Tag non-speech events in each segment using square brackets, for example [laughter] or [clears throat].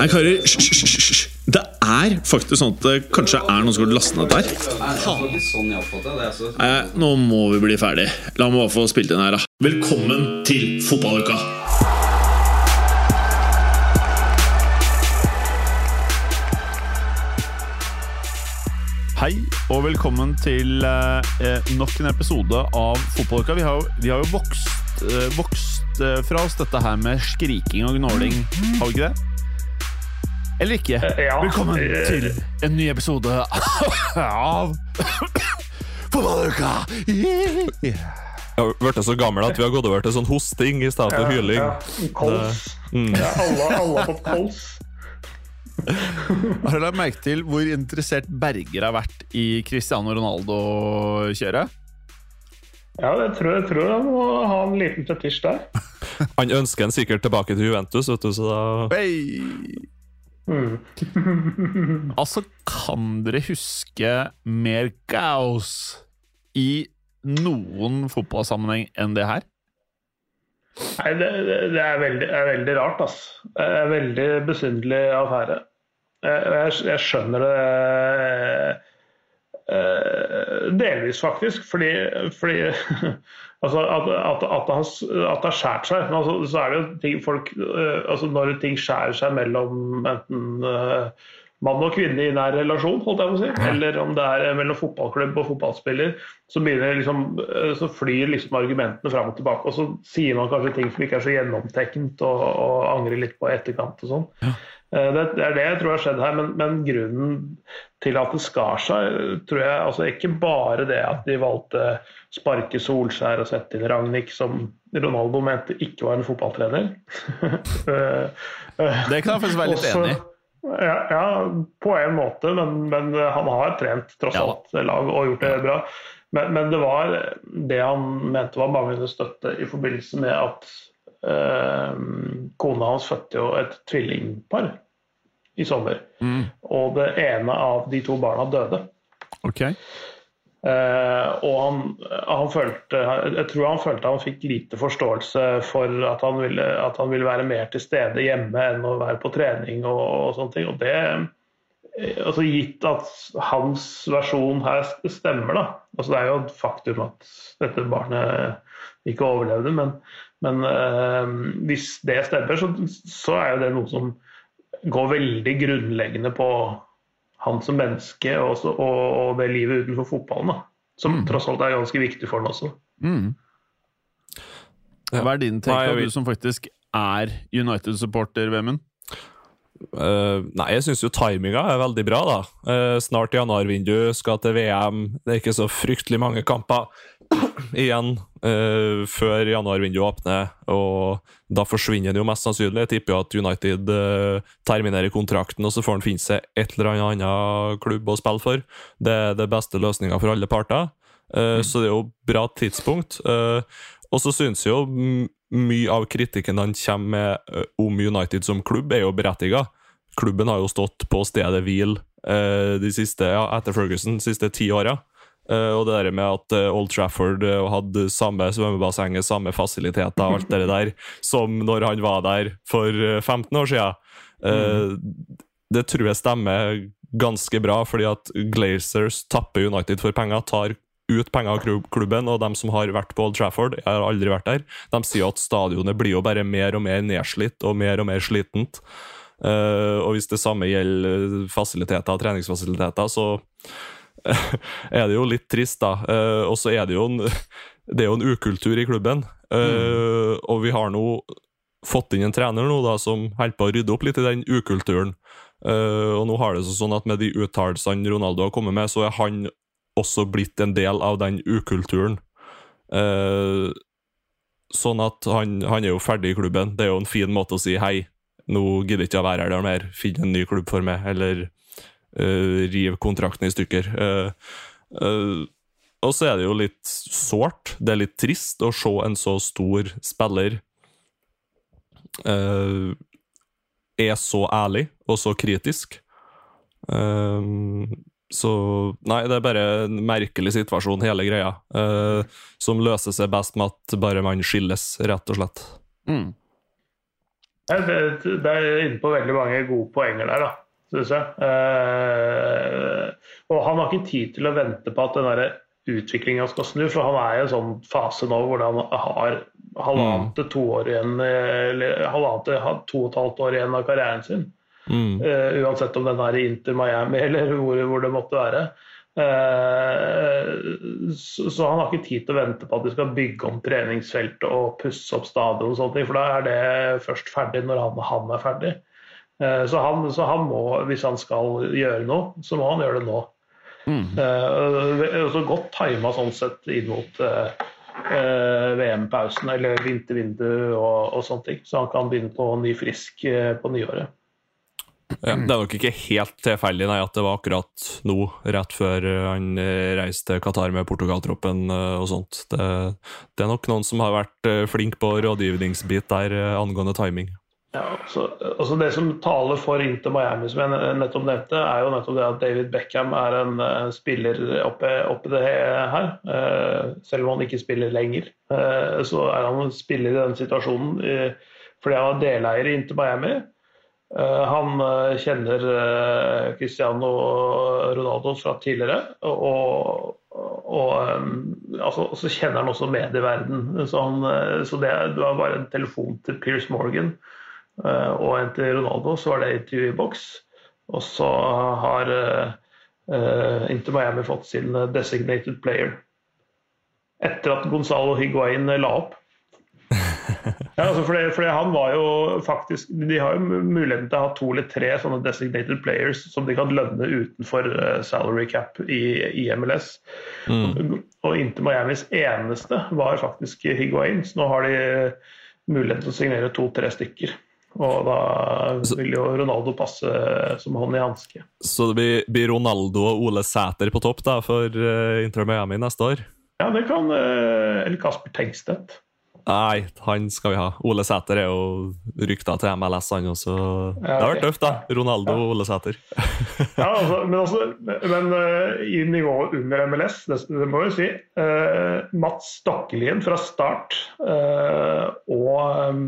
Hei, karer. Hysj. Det er faktisk sånn at det kanskje er noen som har lastet ned der. Nei, nå må vi bli ferdig. La meg bare få spilt inn her, da. Velkommen til fotballuka! Hei og velkommen til eh, nok en episode av Fotballuka. Vi har, jo- vi har jo vokst, eh, vokst eh, fra oss dette her med skriking og gnåling, har vi ikke det? Eller ikke? ja. Velkommen Eh. til en ny episode av Fotballuka! Yeah. Jeg har blitt så gammel at vi har gått over til sånn hosting i stedet for hyling. Ja, kols. Mm. Ja, alle, alle har fått kols. Har du lagt merke til hvor interessert Berger har vært i Cristiano Ronaldo-kjøret? Ja, jeg tror, jeg tror han må ha en liten fetisj der. Han ønsker han sikkert tilbake til Juventus, vet du, så da Hey. Mm. [laughs] Altså, kan dere huske mer gaus i noen fotballsammenheng enn det her? Nei, det, det, det er, veldig, er veldig rart, altså. Det er veldig besynderlig affære. Jeg, jeg, jeg skjønner det eh, delvis, faktisk. Fordi, fordi [laughs] altså, at, at, at, det har, skjært seg. Men altså, så er det jo ting folk eh, altså, Når ting skjærer seg mellom enten uh, mann og kvinne i nær relasjon, holdt jeg på å si, eller om det er mellom fotballklubb og fotballspiller, så, liksom, eh, så flyr liksom argumentene fram og tilbake. Og så sier man kanskje ting som ikke er så gjennomtenkt, og, og angrer litt på etterkant og sånn. Eh, Det, det er det jeg tror har skjedd her, men, men grunnen til at det skar seg, tror jeg altså ikke bare det at de valgte sparke Solskjær og sette inn Ragnhild, som Ronaldo mente ikke var en fotballtrener. [laughs] Eh, eh, Det kan jeg faktisk være litt også- enig i. Ja, ja, på en måte, men, men han har trent tross Ja. alt lag og gjort det bra. Men, men det var det han mente var manglende støtte i forbindelse med at eh, kona hans fødte jo et tvillingpar i sommer. Mm. Og det ene av de to barna døde. Ok. Eh, og han, han følte, jeg tror han følte han fikk lite forståelse for at han, ville, at han ville være mer til stede hjemme enn å være på trening og, og sånne ting. Og det, eh, altså Gitt at hans versjon her stemmer, da. Altså det er jo et faktum at dette barnet ikke overlevde, men, men eh, hvis det stemmer, så, så er jo det noe som går veldig grunnleggende på han som menneske og, og, og det livet utenfor fotballen. da. Som tross alt er ganske viktig for han også. Mm. Hva er din take, Nei, du som faktisk er United-supporter, Vemund? Eh, Nei, jeg syns jo timinga er veldig bra, da. Uh, snart januarvindu, skal til VM. Det er ikke så fryktelig mange kamper [clears throat] igjen uh, før januarvinduet åpner, og da forsvinner han jo mest sannsynlig. Jeg tipper jo at United uh, terminerer kontrakten, og så får han finne seg et eller annet annen klubb å spille for. Det er det beste løsninga for alle parter. Mm. Så det er jo bra tidspunkt. Og så syns jo m- mye av kritikken han kommer med eh, om United som klubb, er jo berettiga. Klubben har jo stått på stedet hvil eh, de siste, ja, etter Ferguson de siste ti åra. Eh, og det der med at Old Trafford hadde samme svømmebassenget, samme fasiliteter og alt det der som når han var der for eh, 15 år siden. Eh, Det tror jeg stemmer ganske bra, fordi at Glazers tapper United for penger, tar ut penger av klubben, og de som har vært på Old Trafford, jeg har aldri vært der, de sier at stadionet blir jo bare mer og mer nedslitt og mer og mer slitent. Uh, og hvis det samme gjelder eh, fasiliteter treningsfasiliteter, så [laughs] er det jo litt trist, da. Uh, og så er det jo en, [laughs] det er jo en ukultur i klubben. Eh, Og vi har nå fått inn en trener nå da, som holder på å rydde opp litt i den ukulturen. Uh, og nå har det sånn at med de uttalelsene Ronaldo har kommet med, så er han også blitt en del av den ukulturen. Eh, sånn at han, han er jo ferdig i klubben. Det er jo en fin måte å si hei, nå gidder ikke å være her mer, finn en ny klubb for meg, eller eh, riv kontrakten i stykker. Eh, eh, og så er det jo litt sårt, det er litt trist å se en så stor spiller eh, er så ærlig og så kritisk. Eh, så Nei, det er bare en merkelig situasjon, hele greia. eh, som løser seg best med at bare man skilles, rett og slett. Mm. Det, det er inne på veldig mange gode poenger der, da, syns jeg. Eh, og han har ikke tid til å vente på at den utviklinga skal snu, for han er i en sånn fase nå hvor han har halvannet til to år igjen, eller halvannet til to og et halvt år igjen av karrieren sin. Mm. Uh, uansett om den er i Inter Miami [laughs] eller hvor, hvor det måtte være. Uh, så, så, han har ikke tid til å vente på at de skal bygge om treningsfeltet og pusse opp stadion, og sånne ting, for da er det først ferdig når han, han er ferdig. Uh, så, han, så, han, må, hvis han skal gjøre noe, så må han gjøre det nå. Mm. så godt tima sånn sett inn mot VM-pausen eller vintervindu og, og sånne ting, så han kan begynne på ny frisk på nyåret. Ja, det er nok ikke helt tilfeldig nei, at det var akkurat nå, rett før han eh, reiste til Qatar med Portugal-troppen eh, og sånt. Det, det, er nok noen som har vært eh, flink på rådgivningsbit der angående timing. Ja, så, altså Det som taler for Inter Miami, som jeg nettopp nevnte, er jo nettopp det at David Beckham er en spiller oppe, oppe det her. Uh, selv om han ikke spiller lenger, uh, så er han en spiller i den situasjonen fordi han er deleier i Inter Miami. Eh, han eh, kjenner eh, Cristiano Ronaldo fra tidligere, og, og altså, så kjenner han også medieverdenen. Så, han, så det, det, var bare en telefon til Pierce Morgan og en til Ronaldo, så var det intervju i boks. Og så har uh, Inter Miami fått sin designated player. Etter at Gonzalo Higuain la opp. [laughs] Ja, altså fordi, fordi, han var jo faktisk De har jo muligheten til å ha to eller tre sånne designated players som de kan lønne utenfor uh, salary cap i, i MLS. Mm. Og Inter Miamis eneste var faktisk Higuain, så nå har de muligheten til å signere to-tre stykker. Og da vil jo Ronaldo passe som hånd i hanske. Så det blir, blir, Ronaldo og Ole Sæter på topp da for uh, Inter Miami neste år? Ja, det kan Eller Kasper Tengstedt. Nei, han skal vi ha. Ole Sæter er jo rykta til MLS, han også. Det har vært tøft, da. Ronaldo og Ole Sæter. ja, altså, men, altså, men uh, i nivået under MLS, det, det må vi si uh, Mats Stokkelien fra start uh, og um,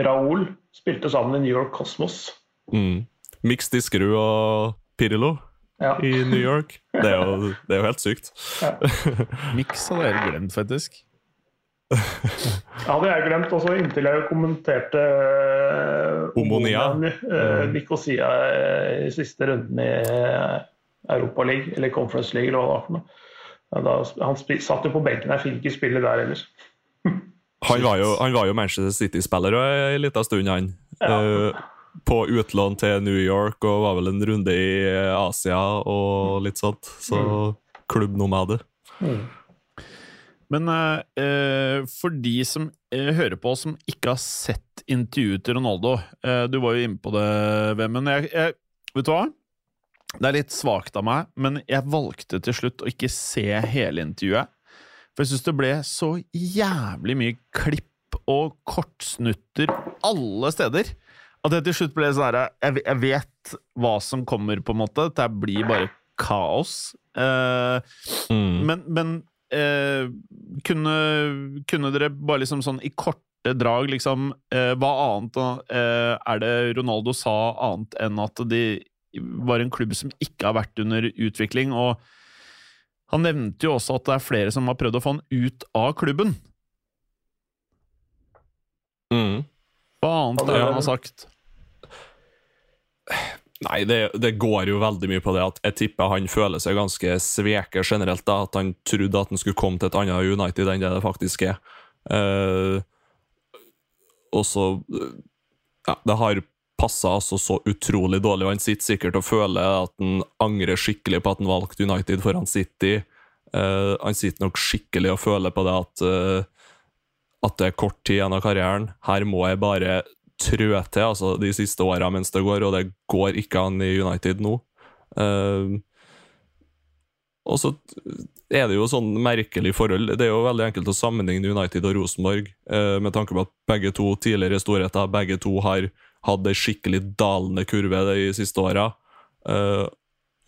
Raoul spilte sammen i New York Cosmos. Mm. Mix Diskerud og Pirillo ja. i New York. Det er jo, det er jo helt sykt. Ja. [laughs] Mix hadde jeg glemt, faktisk hadde jeg glemt også inntil jeg kommenterte uh, Omonia. Uh, Nikosia i siste runden i Europa League, eller Conference League, eller hva det var for noe. Da, han satt jo på benken, jeg fikk ikke spille der ellers. [laughs] han, var jo, han var jo Manchester City-spiller en liten stund, han. Ja. Uh, på utlån til New York og var vel en runde i Asia og litt sånt. Så mm. klubbnomade. Mm. Men eh, for de som eh, hører på, som ikke har sett intervjuet til Ronaldo eh, Du var jo inne på det, Vemund. Jeg, jeg, vet du hva? Det er litt svakt av meg, men jeg valgte til slutt å ikke se hele intervjuet. For jeg syns det ble så jævlig mye klipp og kortsnutter alle steder. At jeg til slutt ble sånn herre jeg, jeg, vet hva som kommer, på en måte. Det blir bare kaos. Mm. Men, men eh, kunne, kunne, dere bare liksom sånn i korte drag liksom eh, Hva annet eh, er det Ronaldo sa annet enn at de var en klubb som ikke har vært under utvikling? Og han nevnte jo også at det er flere som har prøvd å få han ut av klubben. Mm. Hva annet er det han har sagt? Nei, det, det, går jo veldig mye på det at jeg tipper han føler seg ganske sveket generelt. da, At han trodde at han skulle komme til et annet United enn det det faktisk er. Uh, og så Ja, det har passa altså så utrolig dårlig, og han sitter sikkert og føler at han angrer skikkelig på at han valgte United foran City. Uh, han sitter nok skikkelig og føler på det at uh, at det er kort tid igjen av karrieren. Her må jeg bare trø til altså, de siste åra mens det går, og det går ikke an i United nå. Uh, og så er det jo sånn merkelig forhold. Det er jo veldig enkelt å sammenligne United og Rosenborg, uh, med tanke på at begge to tidligere storheter, begge to har hatt ei skikkelig dalende kurve de siste åra. Uh,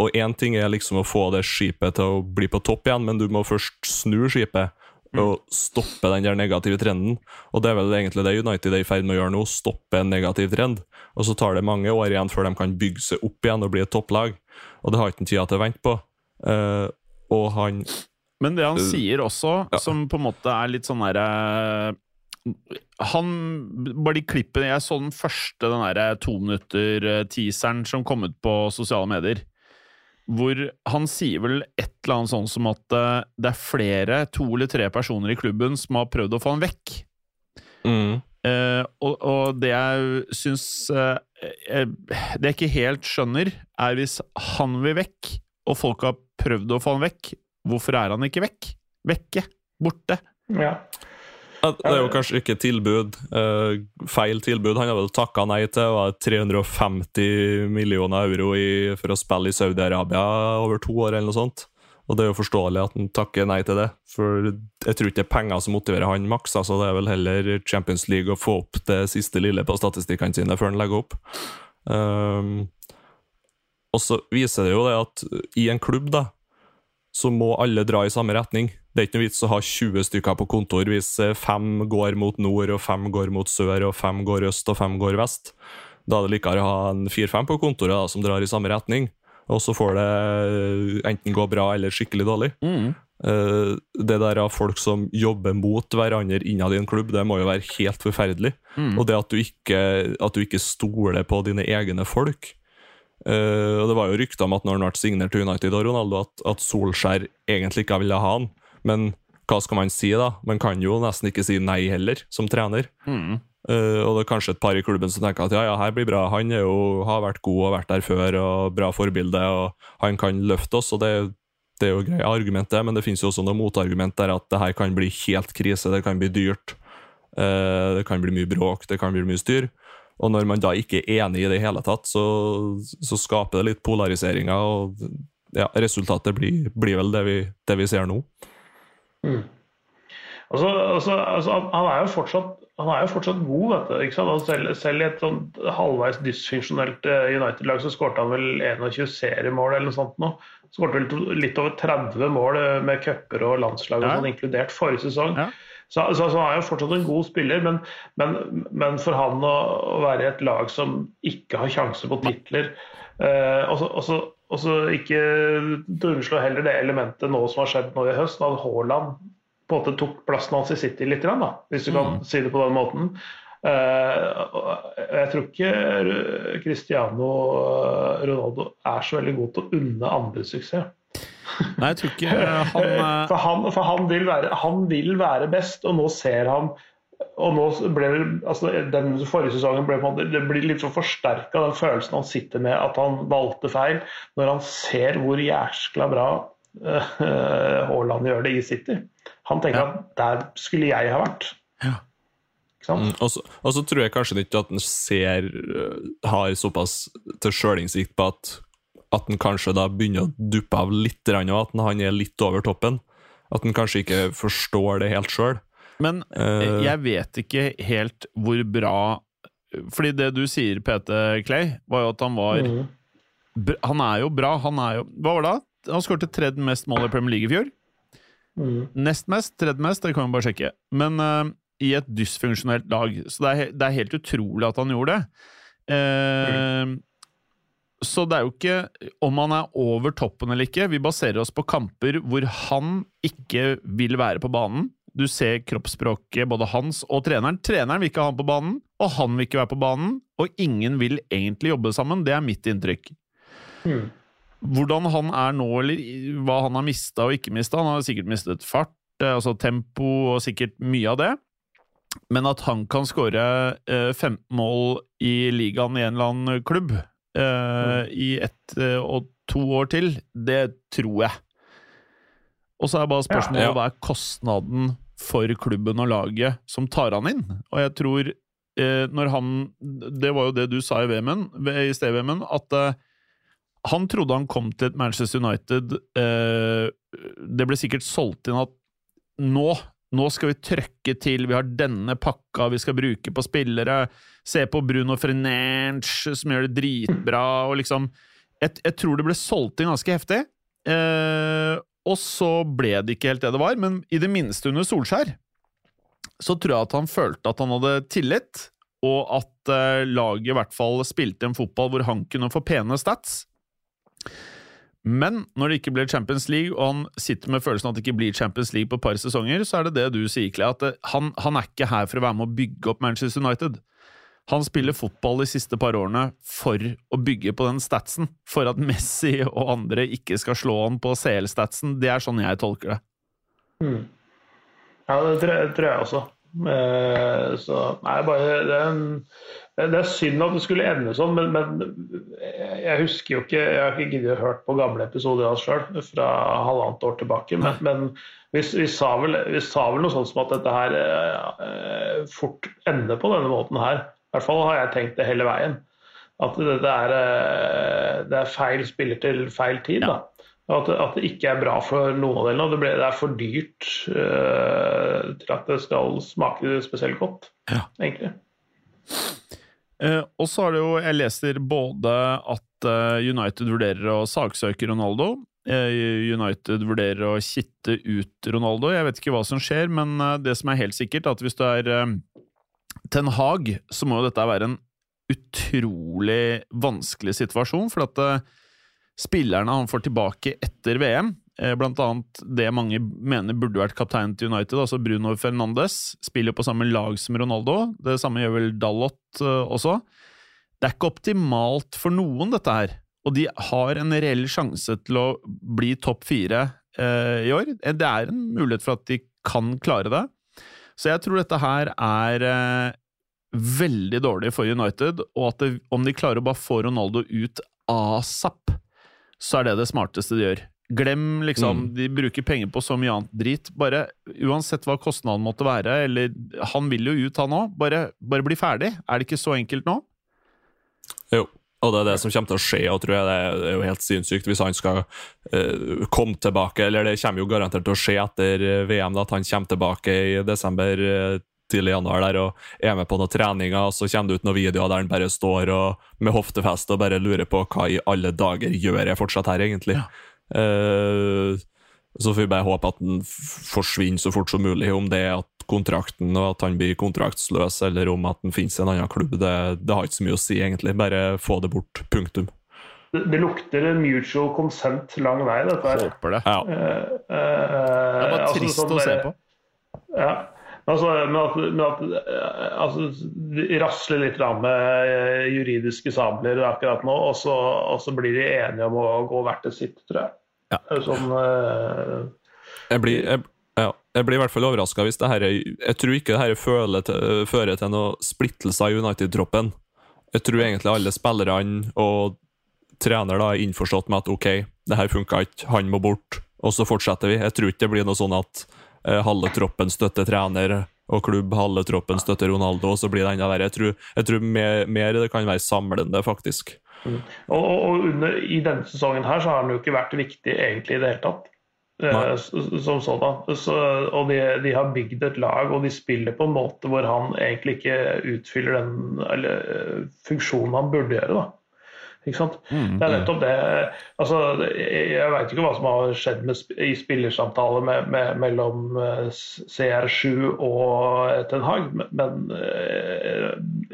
og én ting er liksom å få det skipet til å bli på topp igjen, men du må først snu skipet. Å stoppe den der negative trenden. Og det er vel egentlig det United er i ferd med å gjøre nå, stoppe en negativ trend. Og så tar det mange år igjen før de kan bygge seg opp igjen og bli et topplag. Og det har ikke en tida til å vente på. Uh, og han Men det han Uh, sier også, ja. som på en måte er litt sånn derre Han Bare de klippene Jeg så den første den derre to minutter-teaseren som kom ut på sosiale medier. Hvor han sier vel et eller annet sånn som at eh, det er flere, to eller tre personer i klubben som har prøvd å få han vekk. mm, Eh, og, og det jeg syns eh, eh, Det jeg ikke helt skjønner, er hvis han vil vekk, og folk har prøvd å få han vekk, hvorfor er han ikke vekk? Vekke? Borte? Ja. Det er jo kanskje ikke tilbud. eh, feil tilbud. Han har vel takka nei til var 350 millioner euro i, for å spille i Saudi-Arabia over to år, eller noe sånt. Og det er jo forståelig at han takker nei til det, for jeg tror ikke det er penger som motiverer han maks. altså Det er vel heller Champions League å få opp det siste lille på statistikkene sine før han legger opp. Um, og så viser det jo det at i en klubb, da, så må alle dra i samme retning. Det er ikke noe vits å ha 20 stykker på kontor hvis eh, fem går mot nord, og fem går mot sør, og fem går øst, og fem går vest. Da er det likere å ha en fire-fem på kontoret da, som drar i samme retning, og så får det eh, enten gå bra eller skikkelig dårlig. Mm. Eh, det der av folk som jobber mot hverandre innad i en klubb, det må jo være helt forferdelig. Mm. Og det at du ikke, at du ikke stoler på dine egne folk. Uh, og Det var jo rykter om at når han ble signert til United og Ronaldo, at, at Solskjær egentlig ikke ville ha han. Men hva skal man si, da? Man kan jo nesten ikke si nei heller, som trener. Mm. Uh, og det er kanskje et par i klubben som tenker at ja, ja, her blir bra. Han er jo, har vært god og vært der før, og bra forbilde, og han kan løfte oss. og det, det er jo greie argument, det, men det finnes jo også noe motargument der at det her kan bli helt krise, det kan bli dyrt. eh, det kan bli mye bråk, det kan bli mye styr. Og når man da ikke er enig i det hele tatt, så, så skaper det litt polariseringer, og ja, resultatet blir, blir vel det vi, det vi ser nå. Altså, altså, altså, han- er jo fortsatt han er jo fortsatt god? Og selv, selv i et sånt halvveis dysfunksjonelt eh, United-lag så skårte han vel 21 seriemål eller noe sånt nå. Skårte vel litt over 30 mål eh, med cuper og landslag og Ja. sånn, inkludert forrige sesong. Ja. Så, så, så han er jo fortsatt en god spiller, men, men, men for han å, å være i et lag som ikke har sjanse på titler eh, og, så, og, så, ikke underslå heller det elementet nå som har skjedd nå i høst, at Haaland på en måte tok plassen hans i City litt, da, hvis du kan si det på den måten. Eh, jeg tror ikke Cristiano Ronaldo er så veldig god til å unne andre suksess. Nei, jeg tror ikke eh, han eh, [laughs] For, han, for han, vil være, han vil være best, og nå ser han og nå ble det, altså Den forrige sesongen ble det blir litt så forsterka den følelsen han sitter med at han valgte feil, når han ser hvor jæskla bra eh, Haaland gjør det i City. Han tenker Ja. at der skulle jeg ha vært. Ja. Mm, Og så, og så tror jeg kanskje ikke at han ser øh, har såpass til sjølinnsikt på at at han kanskje da begynner å duppe av litt, og at han er litt over toppen. At han kanskje ikke forstår det helt sjøl. Men eh, jeg vet ikke helt hvor bra Fordi det du sier, PT Clay, var jo at han var br- Han er jo bra. Han er jo Hva var det? Han skåret tredje mest mål i Premier League i fjor. Mhm. Nest mest, tredje mest, det kan vi bare sjekke. Men uh, i et dysfunksjonelt lag. Så det er, det er helt utrolig at han gjorde det. Eh, Så det er jo ikke om han er over toppen eller ikke. Vi baserer oss på kamper hvor han ikke vil være på banen. Du ser kroppsspråket, både hans og treneren. Treneren vil ikke ha han på banen, og han vil ikke være på banen. Og ingen vil egentlig jobbe sammen. Det er mitt inntrykk. Mm. Hvordan han er nå, eller hva han har mista og ikke mista Han har sikkert mistet fart, eh, altså tempo og sikkert mye av det. Men at han kan skåre eh, 15 mål i ligaen i en eller annen klubb mm. i ett eh, og to år til, det tror jeg. Og så er bare spørsmålet Ja. hva er kostnaden for klubben og laget som tar han inn? Og jeg tror eh, når han Det var jo det du sa i, VM-en, i sted-VM-en, at eh, han trodde han kom til et Manchester United eh, Det ble sikkert solgt inn at nå nå skal vi trøkke til, vi har denne pakka vi skal bruke på spillere. Se på Bruno Frenange, som gjør det dritbra, og liksom Jeg, jeg tror det ble solgt inn ganske heftig. Eh, og så ble det ikke helt det det var, men i det minste under Solskjær så tror jeg at han følte at han hadde tillit, og at eh, laget i hvert fall spilte en fotball hvor han kunne få pene stats. Men når det ikke blir Champions League, og han sitter med følelsen at det ikke blir Champions League på et par sesonger, så er det det du sier, Kle, at han, han, er ikke her for å være med å bygge opp Manchester United. Han spiller fotball de siste par årene for å bygge på den statsen, for at Messi og andre ikke skal slå han på CL-statsen. Det er sånn jeg tolker det. Mm. Ja, det tror jeg, tror jeg også. Eh, så nei, bare det er, en, det er, synd at det skulle ende sånn, men, men jeg husker jo ikke Jeg har ikke giddet å høre på gamle episoder av oss sjøl fra halvannet år tilbake, men, men vi, vi, sa vel, vi, sa vel, noe sånt som at dette her eh, fort ender på denne måten her. I hvert fall har jeg tenkt det hele veien. At dette er, eh, det er feil spiller til feil tid. da. At, at, det ikke er bra for noen av delene. Det, ble, det er for dyrt uh, til at det skal smake spesielt godt, ja. egentlig. Uh, og så har det jo Jeg leser både at uh, United vurderer å saksøke Ronaldo. United vurderer å kitte ut Ronaldo. Jeg vet ikke hva som skjer, men det som er helt sikkert, er at hvis du er Ten Hag, så må jo dette være en utrolig vanskelig situasjon. For at spillerne han får tilbake etter VM, eh, blant annet det mange mener burde vært kaptein til United, altså Bruno Fernandes, spiller på samme lag som Ronaldo. Det samme gjør vel Dalot eh, også. Det er ikke optimalt for noen, dette her. Og de har en reell sjanse til å bli topp fire eh, i år. Det er en mulighet for at de kan klare det. Så jeg tror dette her er eh, veldig dårlig for United, og at det, om de klarer å bare få Ronaldo ut asap, så er det det smarteste de gjør. Glem liksom mm. De bruker penger på så mye annet drit. Bare Uansett hva kostnaden måtte være, eller Han vil jo ut, han òg. Bare, bare, bli ferdig. Er det ikke så enkelt nå? Jo. Og det er det som kommer til å skje, og tror jeg det er jo helt sinnssykt hvis han skal uh, komme tilbake. Eller det kommer jo garantert til å skje etter VM, da, at han kommer tilbake i desember. Uh, tidlig januar der og er med på noen treninger, og så kommer det ut noen videoer der han bare står og, med hoftefest og bare lurer på hva i alle dager gjør jeg fortsatt her, egentlig. Ja. Uh, så får vi bare håpe at han forsvinner så fort som mulig. Om det er at kontrakten og at han blir kontraktsløs, eller om at han finnes i en annen klubb, det, det, har ikke så mye å si, egentlig. Bare få det bort. Punktum. Det, det lukter mutual consent lang vei, dette her. Håper det. Ja. Uh, uh, det er bare altså, trist sånn, å se på. Ja. Altså, men at, men at altså, rasler litt med eh, juridiske sabler akkurat nå, og så, og så, blir de enige om å gå hvert til sitt, tror jeg. Ja. Sånn, uh... jeg, blir, jeg, ja, jeg, blir, i hvert fall overraska hvis det her Jeg tror ikke det her til, fører til noen splittelse av United-troppen. Jeg tror egentlig alle spillerne og trener da er innforstått med at ok, det her funka ikke, han må bort, og så fortsetter vi. Jeg tror ikke det blir noe sånn at Eh, halve troppen støtter trener og klubb, halve troppen støtter Ronaldo, og så blir det enda verre. Jeg tror, jeg tror mer, mer, det kan være samlende, faktisk. Mm. Og, og under, I denne sesongen her så har han jo ikke vært viktig egentlig i det hele tatt. Eh, som sådan. Så, og de, de, har bygd et lag, og de spiller på en måte hvor han egentlig ikke utfyller den eller, eh, funksjonen han burde gjøre. da. Ikke sant? Mm, det er nettopp det. Altså, jeg veit ikke hva som har skjedd med, i spillersamtaler med, med, mellom eh, CR7 og Ten Hag, men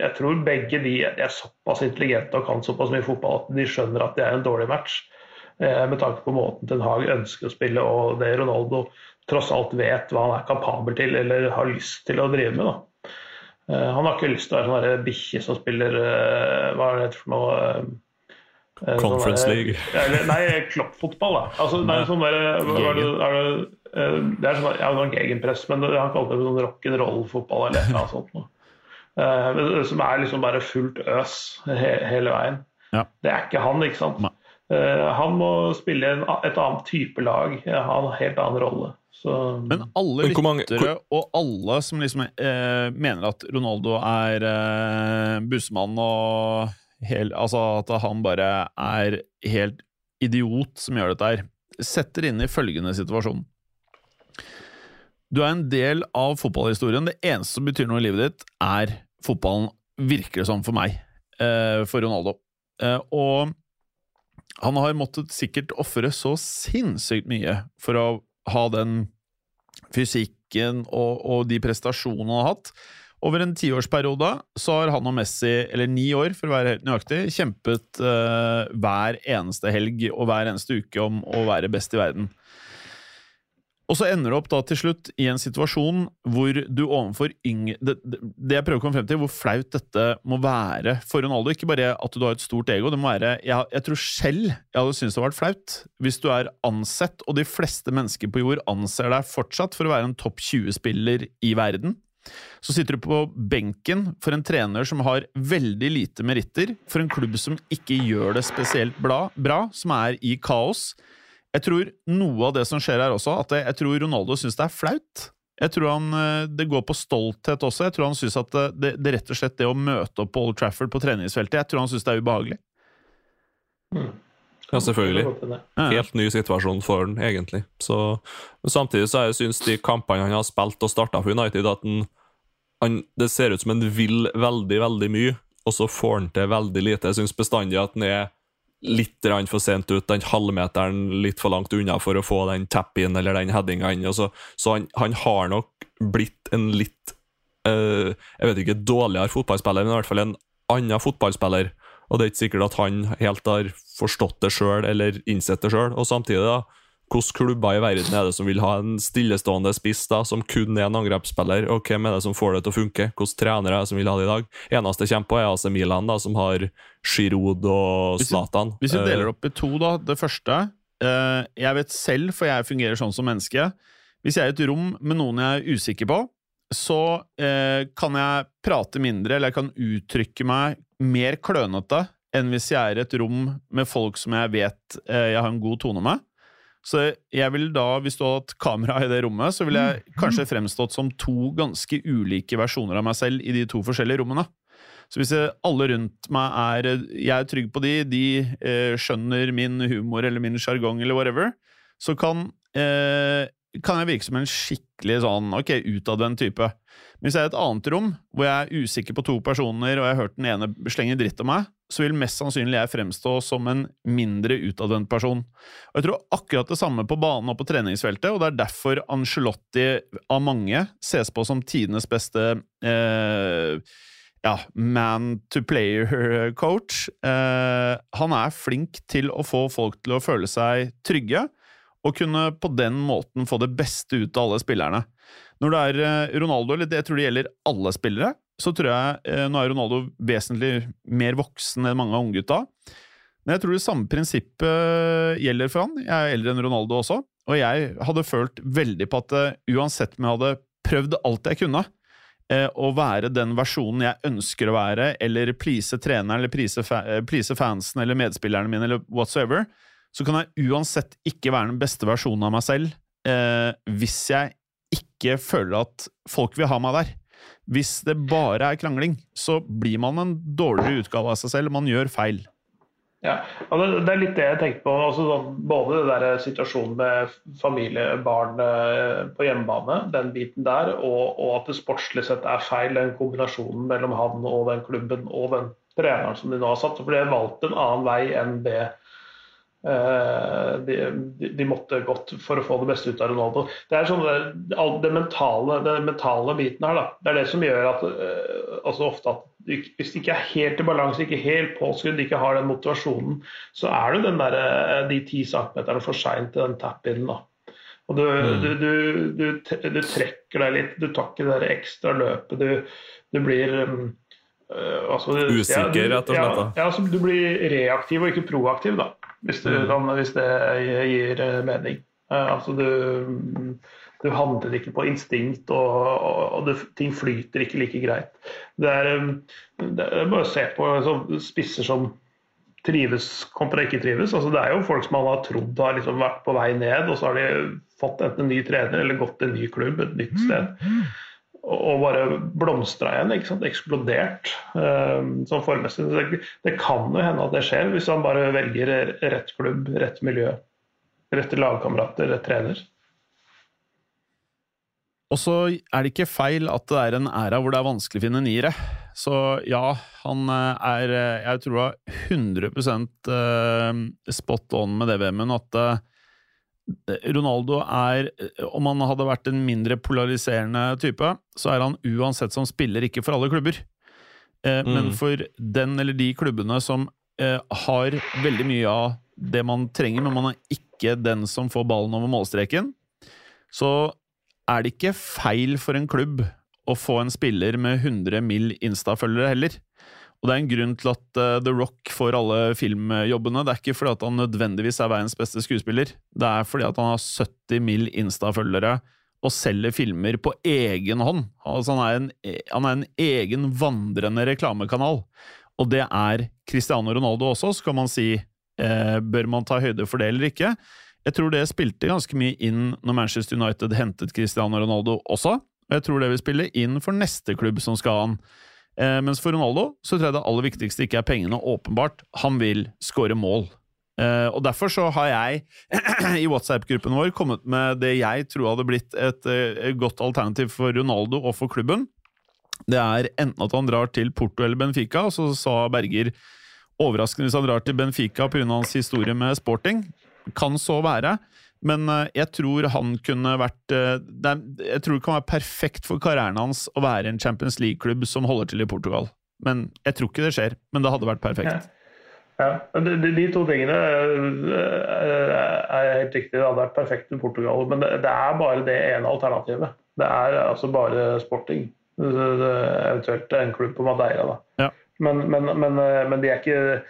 jeg tror begge de er såpass intelligente og kan såpass mye fotball at de skjønner at det er en dårlig match. Eh, med tanke på måten Ten Hag ønsker å spille og det Ronaldo tross alt vet hva han er kapabel til eller har lyst til å drive med. da. Han har ikke lyst til å være sånn bikkje som spiller hva er det for noe Eh, Conference sånn, League. Eller, nei, kloppfotball. da. Altså, er sånn der, er det, er det, eh, det er sånn, ja, sånn gegenpress, men han kalte det sånn rock'n'roll-fotball eller noe sånt. Noe. Som er liksom bare fullt øs he hele veien. Ja. Det er ikke han, ikke sant. Uh, han må spille en, et annet type lag, ha en helt annen rolle. Så... Men alle lyttere og alle som liksom eh, mener at Ronaldo er eh, bussmann og hel, altså at han bare er helt idiot som gjør dette her. Setter inn i følgende situasjon. Du er en del av fotballhistorien. Det eneste som betyr noe i livet ditt, er fotballen, virker det som for meg, eh, for Ronaldo. Eh, og han har måttet sikkert ofre så sinnssykt mye for å ha den fysikken og, og de prestasjonene han har hatt. Over en tiårsperiode så har han og Messi, eller ni år for å være helt nøyaktig, kjempet uh, hver eneste helg og hver eneste uke om å være best i verden. Og så ender du opp da til slutt i en situasjon hvor du overfor yngre det, det, jeg prøver å komme frem til, hvor flaut dette må være for Ronaldo. Ikke bare at du har et stort ego. det må være, Jeg, jeg tror selv jeg hadde syntes det hadde vært flaut hvis du er ansett, og de fleste mennesker på jord anser deg fortsatt for å være en topp 20-spiller i verden. Så sitter du på benken for en trener som har veldig lite meritter, for en klubb som ikke gjør det spesielt bra som er i kaos. Jeg tror noe av det som skjer her også, at jeg tror Ronaldo syns det er flaut. Jeg tror han, eh, Det går på stolthet også. Jeg tror han syns at det, det, rett og slett det å møte opp på Old Trafford på treningsfeltet, jeg tror han syns det er ubehagelig. Ja, selvfølgelig. Helt ny situasjon for han, egentlig. Så, men samtidig så jeg syns de kampene han har spilt og starta for United, at han, han, det ser ut som han vil veldig, veldig mye, og så får han til veldig lite. Jeg syns bestandig at han er litt for sent ut, den halvmeteren litt for langt unna for å få den tap-in eller den headinga inn. Så, så han, han, har nok blitt en litt uh, Jeg vet ikke, dårligere fotballspiller, men i hvert fall en annen fotballspiller. Og det er ikke sikkert at han helt har forstått det sjøl eller innsett det sjøl. Og samtidig, da, hvilke klubber i verden er det som vil ha en stillestående spiss da, som kun er en angrepsspiller, og hvem er det som får det til å funke? Hvilke trenere er det som vil ha det i dag? Eneste kommer på, er AC Milan, da, som har Giroud og Zlatan. Hvis vi deler opp i to, da. Det første eh, Jeg vet selv, for jeg fungerer sånn som menneske Hvis jeg er i et rom med noen jeg er usikker på, så eh, kan jeg prate mindre, eller jeg kan uttrykke meg mer klønete enn hvis jeg er i et rom med folk som jeg vet eh, jeg har en god tone med. Så jeg vil da, hvis du hadde hatt kamera i det rommet, så ville jeg mm. kanskje fremstått som to ganske ulike versjoner av meg selv i de to forskjellige rommene. Så hvis alle rundt meg er Jeg er trygg på de, de eh, skjønner min humor eller min sjargong eller whatever, så kan, eh, kan jeg virke som en skikkelig sånn ok, utadvendt type. Men Hvis jeg er i et annet rom, hvor jeg er usikker på to personer, og jeg har hørt den ene slenge dritt om meg, så vil mest sannsynlig jeg fremstå som en mindre utadvendt person. Og Jeg tror akkurat det samme på banen og på treningsfeltet, og det er derfor Angelotti av mange ses på som tidenes beste eh, ja, man to player-coach. Eh, han er flink til å få folk til å føle seg trygge, og kunne på den måten få det beste ut av alle spillerne. Når det er eh, Ronaldo, eller det tror det gjelder alle spillere, så tror jeg eh, Nå er Ronaldo vesentlig mer voksen enn mange av unggutta. Men jeg tror det samme prinsippet gjelder for han. Jeg er eldre enn Ronaldo også, og jeg hadde følt veldig på at uh, uansett om jeg hadde prøvd alt jeg kunne, å være den versjonen jeg ønsker å være, eller please treneren, eller please fansen eller medspillerne mine, eller whatsoever, så kan jeg uansett ikke være den beste versjonen av meg selv eh, hvis jeg ikke føler at folk vil ha meg der. Hvis det bare er krangling, så blir man en dårligere utgave av seg selv. Man gjør feil. Ja, Det er litt det jeg tenkte på. Altså, sånn, både det der situasjonen med familie, barn eh, på hjemmebane, den biten der, og, og, at det sportslig sett er feil, den kombinasjonen mellom han og den klubben og den treneren som de nå har satt. For de har valgt en annen vei enn det Eh, de, de, måtte gått for å få det beste ut av Ronaldo. Det er sånn det, mentale, det mentale biten her, da. Det er det som gjør at eh, altså ofte at hvis de ikke er helt i balanse, ikke helt påskrudd, ikke har den motivasjonen, så er det den der, eh, de ti centimeterne for seint til den tap-in. Og du, mm. du, du, du, trekker deg litt, du tar ikke det ekstra løpet. Du, blir uh, altså, Usikker, rett og slett? Ja, ja, altså, du blir reaktiv og ikke proaktiv. da hvis, du, mm. hvis det gir eh, mening. Eh, altså du, du handler ikke på instinkt, og, og det, ting flyter ikke like greit. Det er, eh, det er bare å se på altså, spisser som trives kontra ikke trives. Altså, det er jo folk som man har trodd har liksom vært på vei ned, og så har de fått enten en ny trener eller gått til en ny klubb et nytt sted. Og bare blomstra igjen. ikke sant? Eksplodert um, som formessig. Det, det, kan jo hende at det skjer, hvis han bare velger rett klubb, rett miljø, rette lagkamerater, rett trener. Og så er det ikke feil at det er en æra hvor det er vanskelig å finne niere. Så ja, han eh, er Jeg tror det var 100 eh, spot on med det, Vemund, at Ronaldo er Om han hadde vært en mindre polariserende type, så er han uansett som spiller ikke for alle klubber. Eh, Men Mm. for den eller de klubbene som eh, har veldig mye av det man trenger, men man er ikke den som får ballen over målstreken, så er det ikke feil for en klubb å få en spiller med 100 mill. Insta-følgere heller. Og det er en grunn til at uh, The Rock får alle filmjobbene. Det er ikke fordi at han nødvendigvis er verdens beste skuespiller. Det er fordi at han har 70 mill. Insta-følgere og selger filmer på egen hånd. Altså han, er en, han er en egen vandrende reklamekanal. Og det er Cristiano Ronaldo også, så kan man si eh, bør man ta høyde for det eller ikke. Jeg tror det spilte ganske mye inn når Manchester United hentet Cristiano Ronaldo også. Og jeg tror det vil spille inn for neste klubb som skal ha han. Eh, mens for Ronaldo så tror jeg det aller viktigste ikke er pengene. Åpenbart, han vil skåre mål. Eh, og derfor så har jeg [clears throat] i WhatsApp-gruppen vår kommet med det jeg tror hadde blitt et, et godt alternativ for Ronaldo og for klubben. Det er enten at han drar til Porto eller Benfica, og så sa Berger overraskende hvis han drar til Benfica pga. hans historie med sporting. Kan så være. Men eh, jeg tror han kunne vært eh, er, Jeg tror det kan være perfekt for karrieren hans å være en Champions League-klubb som holder til i Portugal. Men jeg tror ikke det skjer. Men det hadde vært perfekt. Ja, de, de, de to tingene eh, er helt riktig. Det hadde vært perfekt i Portugal. Men det, det er bare det ene alternativet. Det er altså bare sporting. Eventuelt en klubb på Madeira. Da. Ja. Men, men, men, men de, er ikke,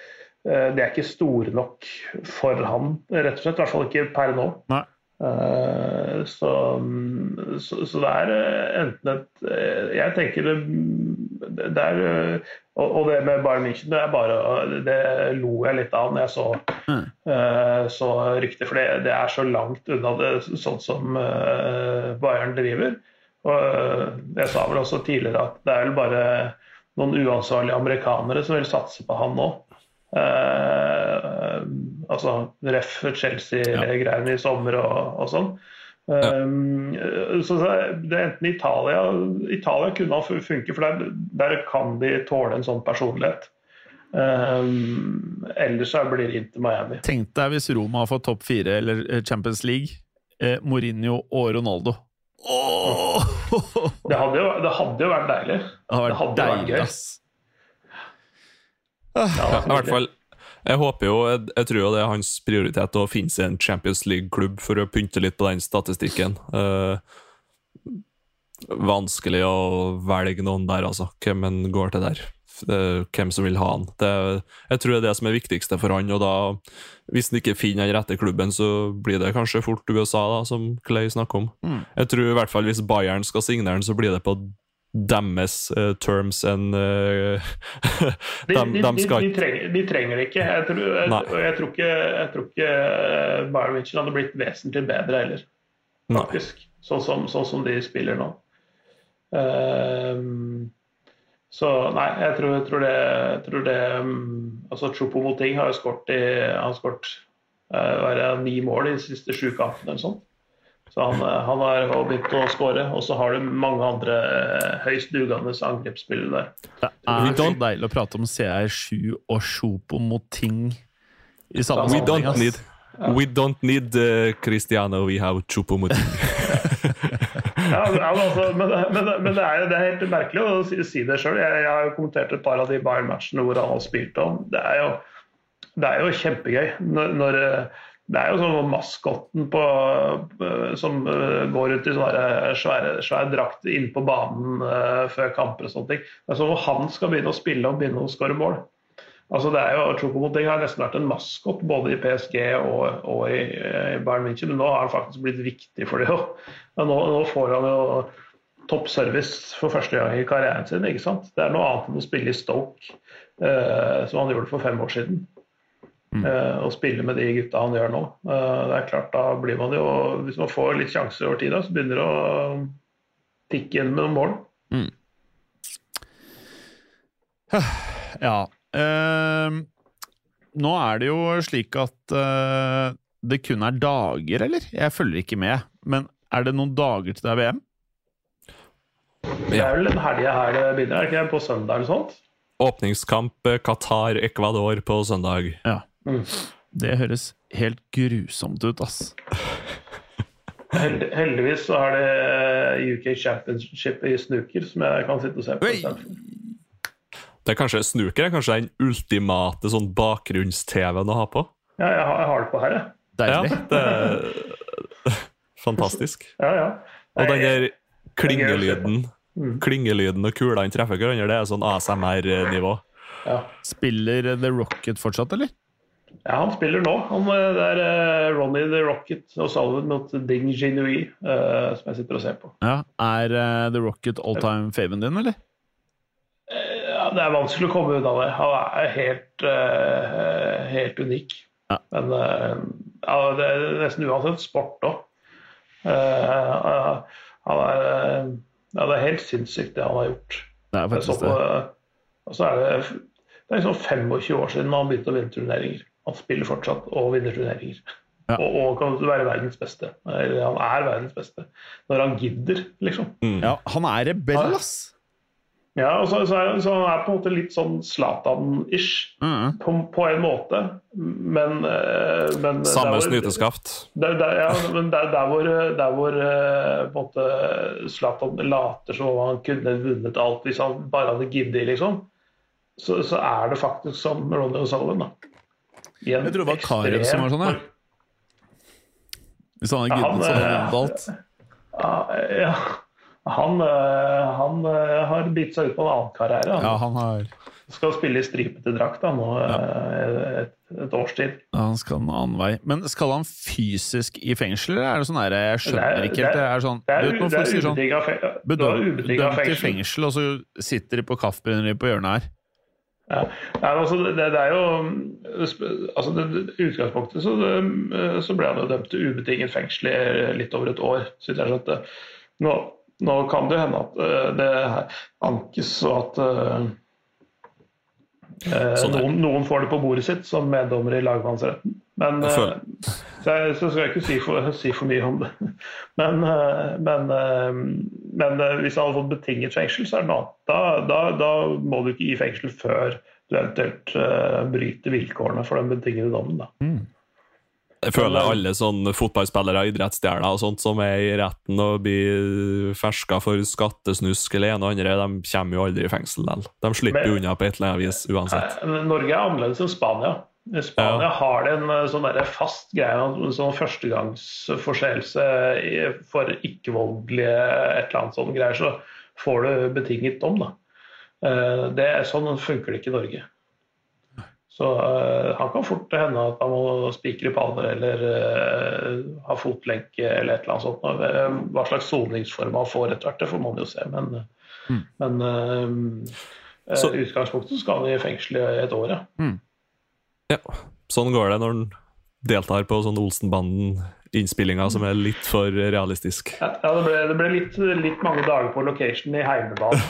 de er ikke store nok for han, rett og slett. I hvert fall ikke per nå. Nei. Eh, Så, så, så det er eh, enten et eh, Jeg tenker det, det er eh, Og og det med Bayern München, det er bare Det lo jeg litt av når jeg så, Mm. eh, så ryktet, for det, det er så langt unna det sånn som eh, Bayern driver. Og eh, jeg sa vel også tidligere at det er vel bare noen uansvarlige amerikanere som vil satse på han nå. Eh, altså ref. Chelsea-greiene i sommer og, og sånn. Um, så det er enten Italia Italia kunne ha funket, for der, der kan de tåle en sånn personlighet. Um, ellers så blir det Inter Miami. Tenk deg hvis Roma har fått topp fire eller eh, Champions League. Eh, Mourinho og Ronaldo. Oh! Det hadde jo, det hadde jo vært deilig. Det har Det hadde hadde vært gøy. ass. Ja, Ja, I hvert fall jeg håper jo, jeg, jeg tror jo det er hans prioritet å finne seg en Champions League-klubb for å pynte litt på den statistikken. Eh, vanskelig å velge noen der, altså. Hvem en går til der. Eh, hvem som vil ha han. Det, jeg tror det er det som er viktigste for han, og da, hvis han ikke finner den rette klubben, så blir det kanskje fort USA, da, som Clay snakker om. Mm. Jeg tror i hvert fall hvis Bayern skal signere han, så blir det på deres uh, terms enn uh, [laughs] De, de, de, skal trenger, de trenger det ikke. Jeg tror, jeg, jeg tror ikke, jeg tror ikke eh, Bayern hadde blitt vesentlig bedre heller, faktisk. Sånn som, sånn som de spiller nå. Ehm, så nei, jeg tror, jeg tror det, tror det um, altså Chopo Moting har jo skåret i Han har skåret eh, det, ni mål i de siste sju kampene eller sånt. Så han, eh, han har også begynt å skåre. Og så har du mange andre eh, høyst dugende angrepsspillere der. Det er så deilig å prate om CR7 og Sjopo mot ting i samme We don't need We don't need uh, Cristiano, we have Choupo-Moting. [laughs] Ja, ja, men, altså, men, men, men det, er, det er helt merkelig å si, si det sjøl. Jeg, jeg har jo kommentert et par av de Bayern-matchene hvor han har spilt. om. det, er jo, det er jo kjempegøy når, når Det er jo sånn maskotten på, eh, som eh, går ut i svære, svære drakt inne på banen eh, før kamper og sånne ting. Det er som om han skal begynne å spille og begynne å skåre mål. Altså det er jo, Choupo-Moting har nesten vært en maskot både i PSG og, og i, i Bayern München, men nå har han faktisk blitt viktig for det òg. Nå, nå får han jo topp service for første gang i karrieren sin. ikke sant? Det er noe annet enn å spille i Stoke, uh, som han gjorde for fem år siden. Eh, å spille med de gutta han gjør nå. Eh, det er klart, da blir man jo Hvis man får litt sjanser over tid, da, så begynner det å tikke inn med noen mål. [sighs] Ja. Eh, nå er det jo slik at eh, det kun er dager, eller? Jeg følger ikke med. Men er det noen dager til det er VM? Det er vel den helga her det begynner, er det ikke det? På søndag eller sånt? Åpningskamp eh, Qatar-Ecuador på søndag. Ja. Mm. Det høres helt grusomt ut, ass. Held, heldigvis så er det UK Championship i snooker som jeg kan sitte og se på. Det er kanskje Snooker er kanskje den ultimate sånn bakgrunns-TV-en å ha på? Ja, jeg har, jeg har det på her, jeg. Ja, det er [laughs] fantastisk. Ja, ja. Og den der klingelyden Mm. Klingelyden og kulene treffer hverandre, det er sånn ASMR-nivå. Ja. Spiller The Rocket fortsatt, eller? Ja, han spiller nå. Han, eh, det er uh, Ronny the Rocket og Salvin mot Ding Jinui uh, som jeg sitter og ser på. Ja. Er uh, The Rocket all time faven din, eller? Ja, det er vanskelig å komme unna det. Han er helt, eh, helt unik. Ja. Men eh, ja, det er nesten uansett sport òg. han er eh, Ja, det er helt sinnssykt det han har gjort. Det er faktisk det. og så er det, det er liksom 25 år siden han begynte å vinne turneringer. Han spiller fortsatt og vinner turneringer. Ja. Og, og kan være verdens beste. Eller han er verdens beste. Når han gidder, liksom. Ja, han er rebell, ass. Ja, og så, så, er, så han er på en måte litt sånn Zlatan-ish. Mm. På, på en måte, men, eh, men Samme snyteskaft. Der, der, ja, men der, der hvor, der hvor eh, på en måte Zlatan later som om han kunne vunnet alt hvis han bare hadde giddet, liksom, så, så er det faktisk som Ronny O'Sullivan. da. I Jeg tror det var Karev som var sånn, ja. Hvis han Ja, gudnet, så hadde han eh, alt. Ja. Han, eh, han eh, har bitt seg ut på en annen karriere. Han Ja, han har skal spille i stripete drakt nå ja. et, et års tid. ja, Han skal en annen vei. Men skal han fysisk i fengsel, eller er det sånn her Jeg skjønner Det er- ikke helt. Det er sånn Det er, er sier sånn fengsel. bedømt fengsel. fengsel, og så sitter de på kaffebrenneriet på hjørnet her. Ja. Nei, altså, det, det er jo altså, det, utgangspunktet så, det, så ble han jo dømt til ubetinget fengsel i litt over et år. Så jeg skjønte. Nå, nå kan det jo hende at eh, det ankes, og at eh, eh, Sånn noen, noen får det på bordet sitt som meddommer i lagmannsretten. Men, Jeg eh, føler- så, så skal jeg ikke si for, si for mye om det. [laughs] Men, eh, men, eh, men hvis han hadde fått betinget fengsel, så er det noe annet. Da, da, da må du ikke gi fengsel før du eventuelt uh, bryter vilkårene for den betingede dommen. Da. Jeg føler alle sånne fotballspillere, idrettsstjerner og sånt som er i retten og blir ferska for skattesnusk eller en og andre, de kommer jo aldri i fengsel likevel. De slipper Men- unna på et eller annet vis uansett. Norge er annerledes enn Spania. Spania har det en eh, sånn fast greie, en sånn førstegangsforseelse for ikke-voldelige et eller annet sånn greier, så får du betinget dom. da. Eh, Det, er sånn funker det ikke i Norge. Så uh, han kan fort hende at han må spikre panner eller uh, ha fotlenke eller et eller annet sånt. Hva slags soningsform han får etter hvert, det får man jo se. Men, men uh, utgangspunktet skal han i fengsel i et år, ja. Ja, sånn går det når en deltar på sånn Olsenbanden-innspillinga som er litt for realistisk. Ja, ja, det ble, det ble litt, litt mange dager på location i heimebanen. [laughs]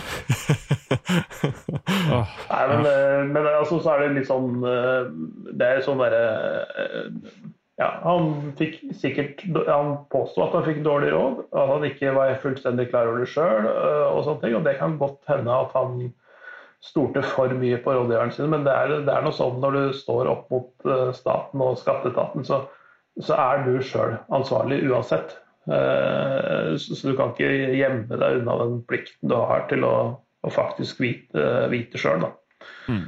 oh, Nei, men, eh, men altså, så er det litt sånn eh, Det er sånn derre eh, Ja, han fikk sikkert Han påsto at han fikk dårlig råd, at han ikke var fullstendig klar over det sjøl, og sånne ting. Og det kan godt hende at han stolte for mye på rådgiverne sin, men det er, det er noe sånn når du står opp mot eh, staten og skatteetaten, så, så er du sjøl ansvarlig uansett. Eh, Så du kan ikke gjemme deg unna den plikten du har til å, å faktisk vite, vite sjøl. Mm.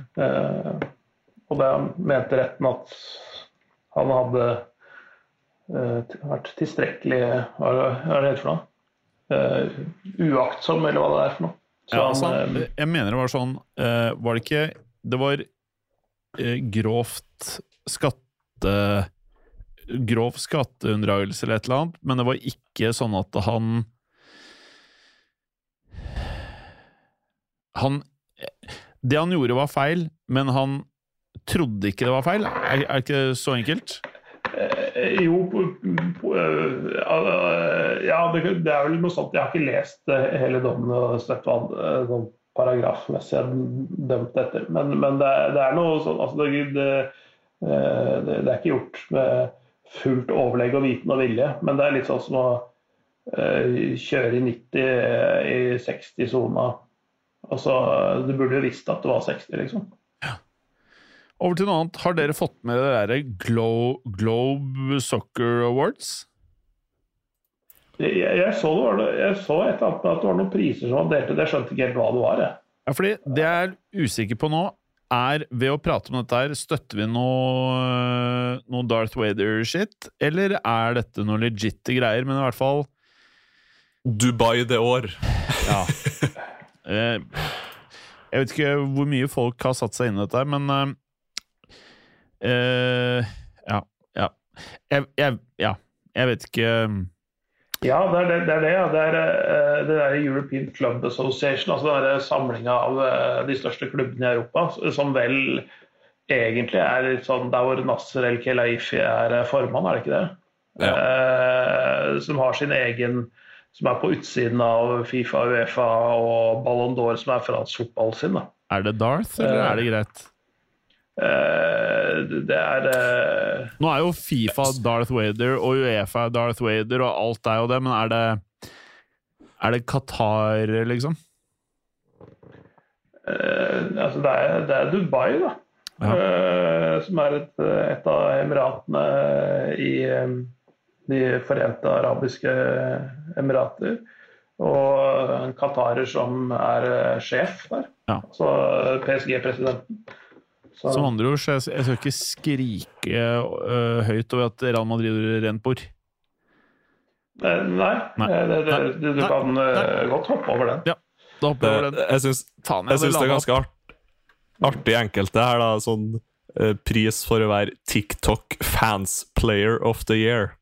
og da mente retten at han hadde eh, vært tilstrekkelig Hva er det for noe? Eh, uaktsom, eller hva det er for noe. Så Ja, altså, han, eh, jeg mener det var sånn eh, Var det ikke Det var eh, grovt skatte Grov skatteunndragelse eller et eller annet, men det var ikke sånn at han Han Det han gjorde, var feil, men han trodde ikke det var feil. Er, er det ikke så enkelt? Eh, Jo, eh, ja, det, er vel noe sånt. Jeg har ikke lest eh, hele dommen og sett hva eh, sånn paragrafmessig er dømt etter. Men, men det, er, det er noe sånn altså det, det, eh, det, er ikke gjort med fullt overlegg og viten og vilje, men det er litt sånn som å eh, kjøre i 90 i 60-sona. Altså, du burde jo visst at det var 60, liksom. Over til noe annet. Har dere fått med det derre Glo Globe Soccer Awards? Jeg, jeg, jeg så, det var, noe- jeg så et eller annet med at det var noen priser som var delt ut. Jeg skjønte ikke helt hva det var. Jeg. Ja, fordi det jeg er usikker på nå, er ved å prate om dette her, støtter vi noe, noe Darth Vader-shit, eller er dette noe legitte greier? Men i hvert fall Dubai det år. Ja. [laughs] Eh, jeg vet ikke hvor mye folk har satt seg inn i dette, men eh, eh, Ja. Ja. Jeg, jeg, ja. jeg vet ikke Ja, det er det. Det er det, ja. det, er, eh, det er European Club Association, altså den samlinga av eh, de største klubbene i Europa, som vel egentlig er litt sånn der hvor Nasser El Kelaifi er eh, formann, er det ikke det? Eh, som har sin egen Som er på utsiden av Fifa, Uefa og Ballon d'Or, som er fransk fotball sin. da. Er det Darth, eller er det greit? Eh, det er eh, Nå er jo Fifa Darth Vader og Uefa Darth Vader, og alt er jo det, men er det Er det Qatar, liksom? Eh, altså det, er, det er Dubai, da. Ja. Som er et, et av emiratene i De forente arabiske emirater. Og en qatarer som er sjef der. Ja. Altså PSG-presidenten. Så- Som andre ord, så jeg, jeg skal ikke skrike uh, høyt over at Real Madrid gjorde rent bord. Eh, Nei, Nei. eh, det, det, du, du Nei. kan uh, godt hoppe over den. Ja, Da hopper jeg over den. jeg syns, Faen, jeg syns det er ganske art, artig enkelte her, da. Sånn uh, pris for å være TikTok Fans Player of the Year.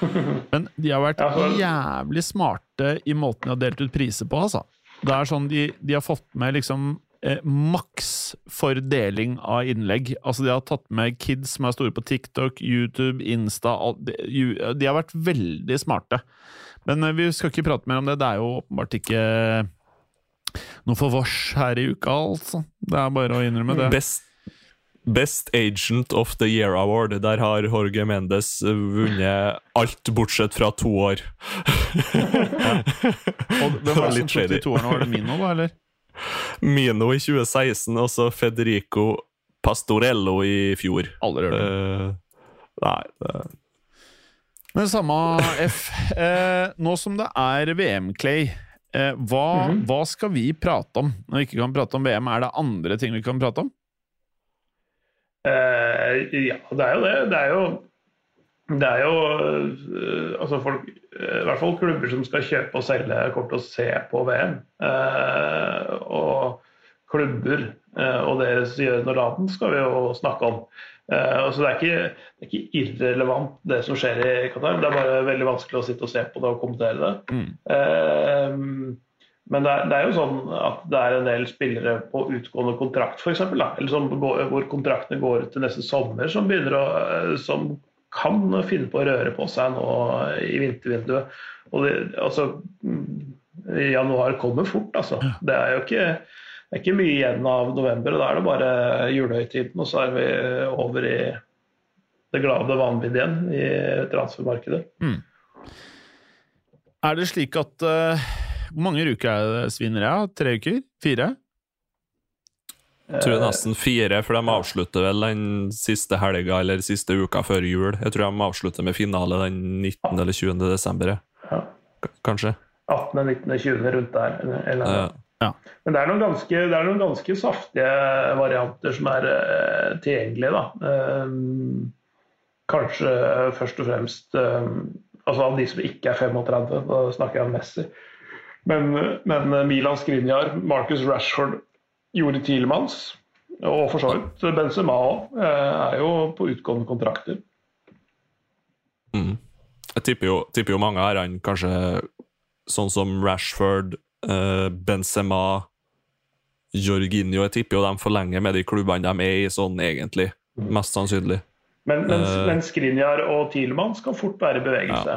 [laughs] Men de har vært Ja, for- jævlig smarte i måten de har delt ut priser på, altså. Det er sånn de, de har fått med liksom eh, maks for deling av innlegg. Altså De har tatt med kids som er store på TikTok, YouTube, Insta alt, de, de har vært veldig smarte. Men eh, vi skal ikke prate mer om det. Det er jo åpenbart ikke noe for vårs her i uka, altså. Det er bare å innrømme det. Best, Best Agent of the Year Award. Der har Jorge Mendes vunnet alt bortsett fra to år. [laughs] Og hvem var det som tok de to årene? Var det Mino, da, eller? Mino i 2016, og så Federico Pastorello i fjor. Aldri hørt om. Eh, nei det, Men samme F. Eh, nå som det er VM, Clay, eh, hva, Mhm. hva skal vi prate om når vi ikke kan prate om VM? Er det andre ting vi kan prate om? Eh, ja, det er jo det. Det er jo, det er jo eh, altså folk, I hvert fall klubber som skal kjøpe og selge, kommer til å se på VM. Eh, og klubber eh, og deres gjør og laden skal vi jo snakke om. Eh, og så det er, ikke, det er ikke irrelevant det som skjer i Qatar, det er bare veldig vanskelig å sitte og se på det og kommentere det. Mm. Eh, men det er, det er jo sånn at det er en del spillere på utgående kontrakt, f.eks. Eller som hvor kontraktene går ut til neste sommer, som, begynner å, eh, som kan finne på å røre på seg nå i vintervinduet. Og det, altså, mm, januar kommer fort, altså. Det er jo ikke, det er ikke mye igjen av november. og Da er det bare julehøytiden, og så er vi over i det glade vanvidd igjen i transfermarkedet. Er det slik at uh, Hvor mange uker er det svinner jeg? Tre uker? Fire? Jeg tror nesten fire, for de avslutter vel den siste helga eller siste uka før jul. Jeg tror de avslutter med finale den 19. eller 20. desember. Ja. Kanskje. 18., 19., 20. rundt der. Eller. Ja. Men det er, noen ganske, det er noen ganske saftige varianter som er eh, tilgjengelige. Da. Ehm, kanskje først og fremst ehm, altså av de som ikke er 35, da snakker jeg om Messi. Men, men Milan Skriniar, Marcus Rashford, Jori Tielemanns og for så vidt Benzema òg er jo på utgående kontrakter. Mm. Jeg tipper jo, tipper jo mange her, han kanskje sånn som Rashford, eh, Benzema, Jorginho Jeg tipper jo de forlenger med de klubbene de er i, sånn egentlig. Mest sannsynlig. Men, men, uh, men Skriniar og Tielemanns kan fort være i bevegelse.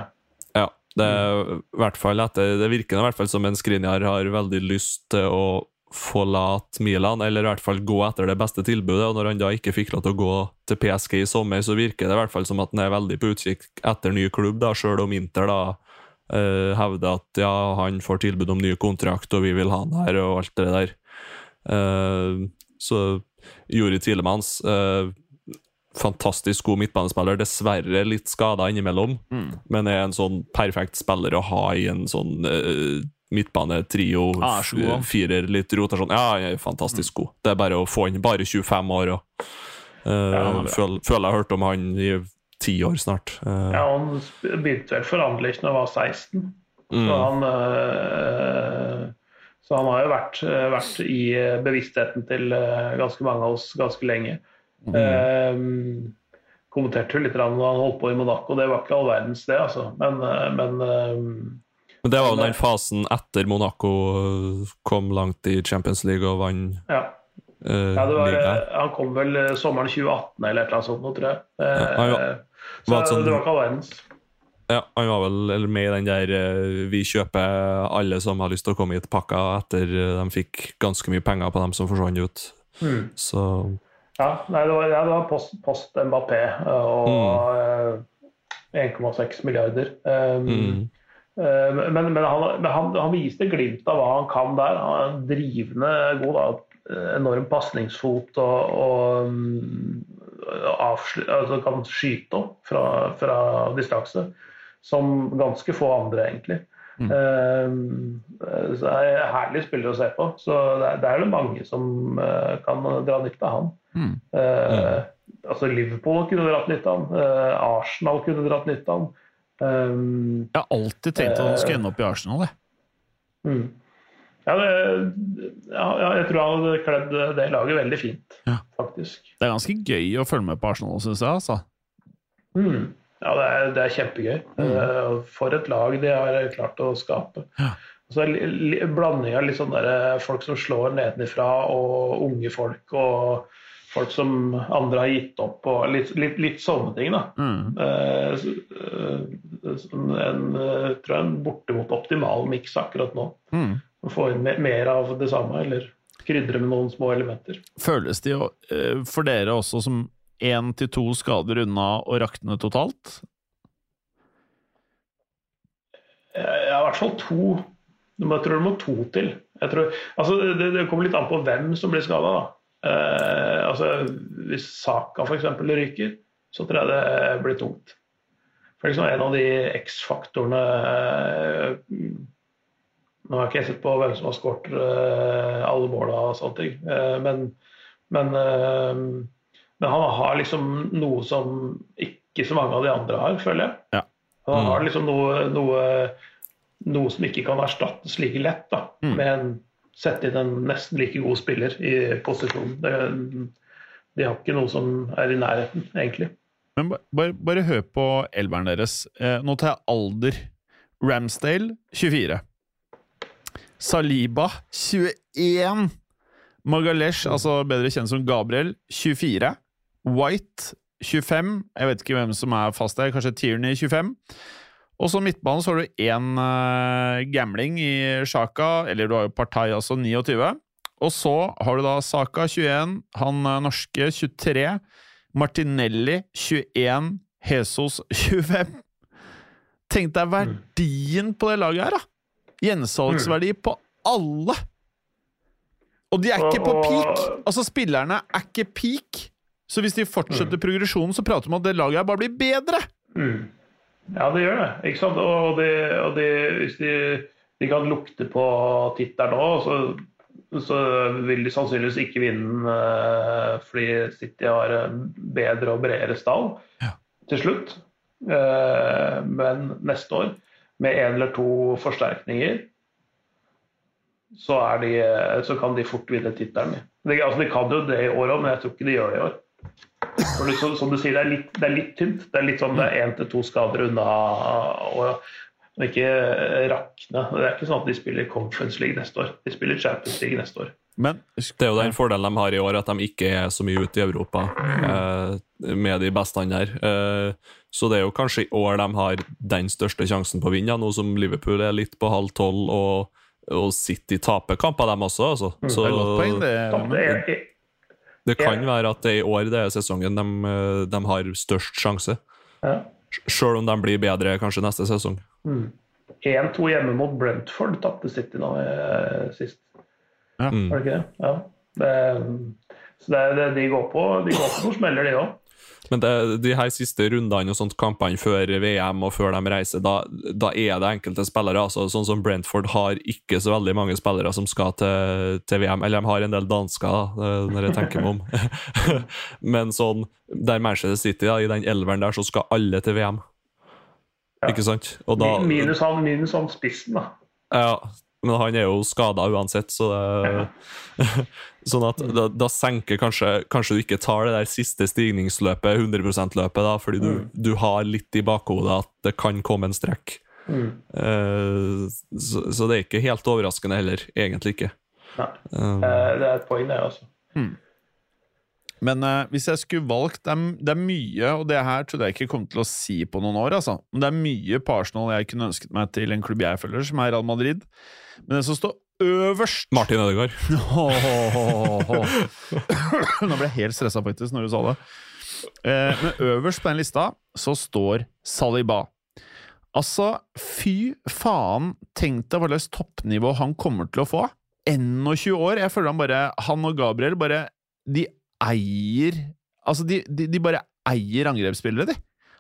Ja, det, er i hvert fall etter, det virker i hvert fall som en Skriniar har veldig lyst til å forlate Milan, eller i hvert fall gå etter det beste tilbudet. og Når han da ikke fikk lov til å gå til PSG i sommer, så virker det i hvert fall som at han er veldig på utkikk etter ny klubb, da, sjøl om Inter da uh, hevder at ja, han får tilbud om ny kontrakt, og vi vil ha han her, og alt det der. Uh, så Juri Tilemans uh, Fantastisk god midtbanespiller, dessverre litt skada innimellom, men er en sånn perfekt spiller å ha i en sånn eh, midtbanetrio. Ah, Firer, litt rotasjon. Ja, er fantastisk god. Det er bare å få inn bare 25 år. Og, uh, ja, er føl, føler jeg har hørt om han i ti år snart. Uh. Ja, han begynte vel for Anderlecht da han var 16. mm. Så han, uh, så han har jo vært, vært i bevisstheten til ganske mange av oss ganske lenge. Eh, kommenterte jo litt da han holdt på i Monaco, det var ikke all verdens det, altså. Men, men Men det var jo den fasen etter Monaco eh, kom langt i Champions League og vant ja. Uh, ja det var, øh, han kom vel sommeren 2018 eller et eller annet sånt, tror jeg. Uh, Ja, var- så var sånn- det var ikke all verdens. Ja, han var vel eller med i den der eh, 'vi kjøper alle som har lyst til å komme hit'-pakka etter eh, de fikk ganske mye penger på dem som forsvant ut. Mm. Så Ja, nei, det var, ja, det var post, post Mbappé og øh, 1,6 milliarder. Um, mm, Eh, Men, men, han, men han, han viste glimt av hva han kan der. Han er en drivende god. Da. Enorm pasningsfot og, og mm, avslu, altså kan skyte opp fra, fra distanse. Som ganske få andre, egentlig. Eh, så det er det herlig spiller å se på. Så det er, det er det mange som uh, kan dra nytte av han. Mm. Eh, altså Liverpool kunne dratt nytte av han. Eh, Arsenal kunne dratt nytte av han. Um, Jeg har alltid tenkt at han skulle ende opp i Arsenal. Jeg. Mm. Ja, det, ja, jeg tror han hadde kledd det laget veldig fint, Ja. faktisk. Det er ganske gøy å følge med på Arsenal, syns jeg. Altså. Mm. Ja, det er, det er kjempegøy. Mm. For et lag de har klart å skape. Ja. Og så blanding av litt sånn der, folk som slår nedenifra, og unge folk, og folk som andre har gitt opp, og litt, litt, litt sånne ting. da. Mm. Eh, eh, som en, eh, tror jeg, en bortimot optimal miks akkurat nå. Mm. Å få inn mer av det samme, eller krydre med noen små elementer. Føles det jo eh, for dere også som én til to skader unna å rakne totalt? Har i hvert fall to. Jeg tror det må to til. Tror, altså, det, det kommer litt an på hvem som blir skada. Eh, altså, hvis Saka f.eks. ryker, så tror jeg det blir tungt. For liksom En av de X-faktorene eh, Nå har ikke jeg sett på hvem som har skåret eh, alle måla og sånne ting, eh, men, men, eh, men han har liksom noe som ikke så mange av de andre har, føler jeg. Ja. Han har liksom noe, noe, noe som ikke kan erstattes like lett, da, Mm. med en sette inn en nesten like god spiller i posisjonen. Det, de har ikke noe som er i nærheten, egentlig. Men bare, bare hør på elveren deres. Eh, nå tar jeg alder. Ramsdale 24. Saliba 21. Magalesh, altså bedre kjent som Gabriel, 24. White 25. Jeg vet ikke hvem som er fast der, kanskje Tierney 25. Og så midtbanen så har du én uh, gambling i Sjaka, eller du har jo Partai altså 29. Og så har du da Saka 21, han eh, norske 23. Martinelli 21, Jesus [laughs] 25. Tenk deg verdien på det laget her, da! Gjensalgsverdi på alle! Og de er ikke på peak! Altså, spillerne er ikke peak. Så hvis de fortsetter progresjonen, så prater vi om at det laget her bare blir bedre! Mm. Ja, det gjør det. ikke sant? Og, det, og det, hvis de, de kan lukte på tittelen nå, så, så vil de sannsynligvis ikke vinne eh, fordi City har bedre og bredere stall Ja. til slutt. Eh, men neste år, med én eller to forsterkninger, så, er de, så kan de fort vinne tittelen. De, altså, de kan jo det i år òg, men jeg tror ikke de gjør det i år. For det, som, som du sier, det er litt, det er litt tynt. Det er litt sånn det er én til to skader unna å ikke rakne. Det er ikke sånn at de spiller Conference League neste år. De spiller Champions League neste år. Men Det er jo den fordelen de har i år, at de ikke er så mye ute i Europa eh, med de beste der. Eh, så det er jo kanskje i år de har den største sjansen på å vinne, nå som Liverpool er litt på halv tolv og, og City taper kamper, dem også. Altså. Så det er godt poeng, det. Det kan kan være at det er i år det er sesongen de, eh, de har størst sjanse. ja. Sjøl om de blir bedre kanskje neste sesong. Mm. 1-2 hjemme mot Brentford tapte City nå eh, sist. Ja. Mm. Var det ikke det? Ja. Det, så det, det, de går på de går på noen smeller, de òg. Men det, de her siste rundene og sånt, kampene før VM og før de reiser, da, da er det enkelte spillere. altså Sånn som Brentford har ikke så veldig mange spillere som skal til, til VM. Eller de har en del dansker, da, eh, når jeg tenker meg om. [laughs] Men sånn, der Manchester City, da, i den elveren der, så skal alle til VM. Ja. Ikke sant? Og da, Minus han, minus han spissen, da. ja, men han er jo skada uansett, så det [laughs] Sånn at da, da senker kanskje Kanskje du ikke tar det der siste stigningsløpet, 100 %-løpet, da, fordi du, du har litt i bakhodet at det kan komme en strekk. Mm. Uh, så, så det er ikke helt overraskende heller. Egentlig ikke. Nei. Eh, Eh, Det er et poeng, det, altså. Men eh, hvis jeg skulle valgt det er, det er mye, og det her trodde jeg ikke kom til å si på noen år, altså. Men det er mye på Arsenal jeg kunne ønsket meg til en klubb jeg følger, som er Real Madrid. Men det som står øverst Martin Ødegaard. [laughs] Nå ble jeg helt stressa faktisk når du sa det. Eh, men øverst på den lista så står Saliba. Altså, fy faen, tenk deg hva slags toppnivå han kommer til å få. 21 år. Jeg føler han bare Han og Gabriel bare De eier Altså, de, de, de bare eier angrepsspillere, de.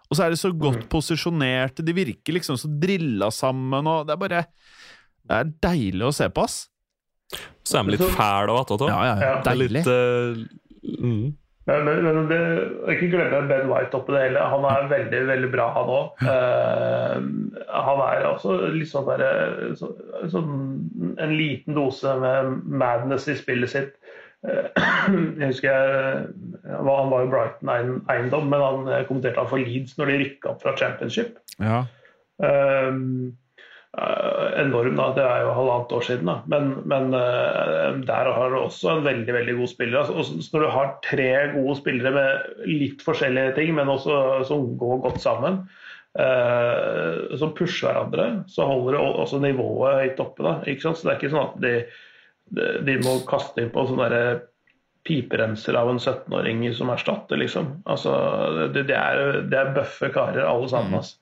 Og så er de så godt posisjonerte, de virker liksom så drilla sammen, og det er bare Det er deilig å se på, ass. Så er de litt fæle og attåt. Ja, ja, Ja. Det er Deilig. litt uh, mm. Men, men, men det, ikke glemme Ben White oppi det hele. Han er veldig veldig bra, han òg. han er også litt sånn der, så, sånn, en liten dose med madness i spillet sitt. Uh, [clears throat] jeg husker jeg, Han var jo Brighton-eiendom, men han eh, kommenterte han for Leeds når de rykka opp fra Championship. Ja. Um, eh, enorm, da. Det er jo halvannet år siden. da. Men, men eh, der har du også en veldig veldig god spiller. Altså, så når du har tre gode spillere med litt forskjellige ting, men også som går godt sammen, eh, som pusher hverandre, så holder det også nivået høyt oppe. da, ikke sant? Så det er ikke sånn at de, de, må kaste inn på sånn derre piperenser av en 17-åring som erstatter, liksom. Altså, det, det, er, det er bøffe karer, alle sammen. altså.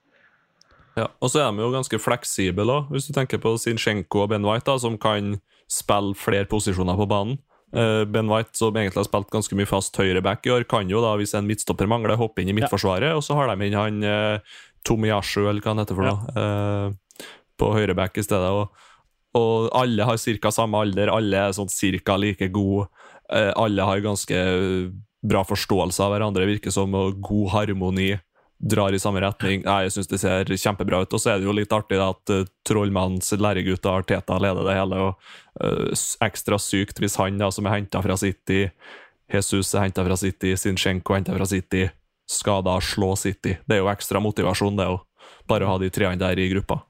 Ja, og så er de jo ganske fleksible òg, hvis du tenker på Zinchenko og Ben White, da, som kan spille flere posisjoner på banen. Uh, Ben White, som egentlig har spilt ganske mye fast høyreback i år, kan jo da, hvis en midtstopper mangler, hoppe inn i midtforsvaret, og så har de inn han uh, Tomiyasu, eller hva han heter for noe, eh, på høyreback i stedet. Og, og alle har ca. samme alder, alle er sånn ca. like gode. Uh, alle har ganske bra forståelse av hverandre, virker som, og god harmoni drar i samme retning. Nei, jeg syns det ser kjempebra ut. Og så er det jo litt artig at uh, trollmannens læregutt Arteta leder det hele. og uh, Ekstra sykt hvis han da, som er henta fra City, Jesus er henta fra City, Zinchenko er henta fra City, skal da slå City. Det er jo ekstra motivasjon, det òg. Bare å ha de treene der i gruppa.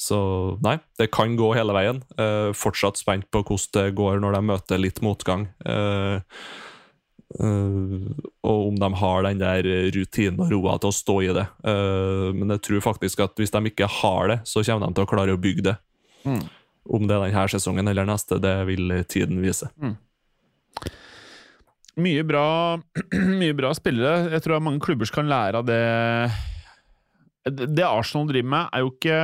Så nei, det kan gå hele veien. Uh, fortsatt spent på hvordan det går når de møter litt motgang. Uh, Uh, og om de har den der rutinen og roa til å stå i det. Uh, men jeg tror faktisk at hvis de ikke har det, så kommer de til å klare å bygge det. Mm. Om det er denne sesongen eller neste, det vil tiden vise. Mye bra, [clears throat] mye bra spillere. Jeg tror mange klubber kan lære av det. Det Arsenal driver med, er jo ikke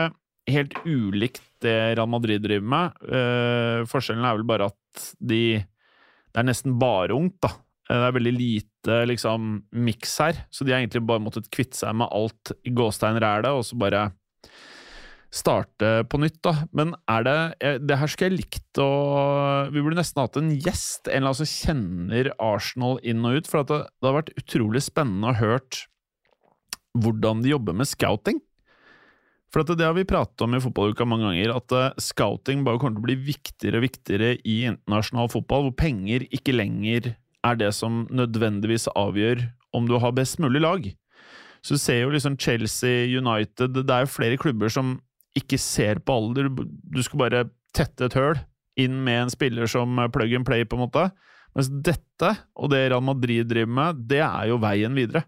helt ulikt det Real Madrid driver med. Uh, forskjellen er vel bare at de Det er nesten bare ungt, da. Eh, Det er veldig lite liksom miks her, så de har egentlig bare måttet kvitte seg med alt i gåstein rælet, og så bare starte på nytt, da. Men er det Det her skulle jeg likt å Vi burde nesten hatt en gjest, en eller annen som kjenner Arsenal inn og ut. For det, det har vært utrolig spennende å hørt hvordan de jobber med scouting. For det har vi pratet om i fotballuka mange ganger, at eh, scouting bare kommer til å bli viktigere og viktigere i internasjonal fotball, hvor penger ikke lenger er det som nødvendigvis avgjør om du har best mulig lag. Så du ser jo liksom Chelsea, United Det er jo flere klubber som ikke ser på alder. Du skal bare tette et høl inn med en spiller som plug and play, på en måte. Mens dette, og det Real Madrid driver med, det er jo veien videre.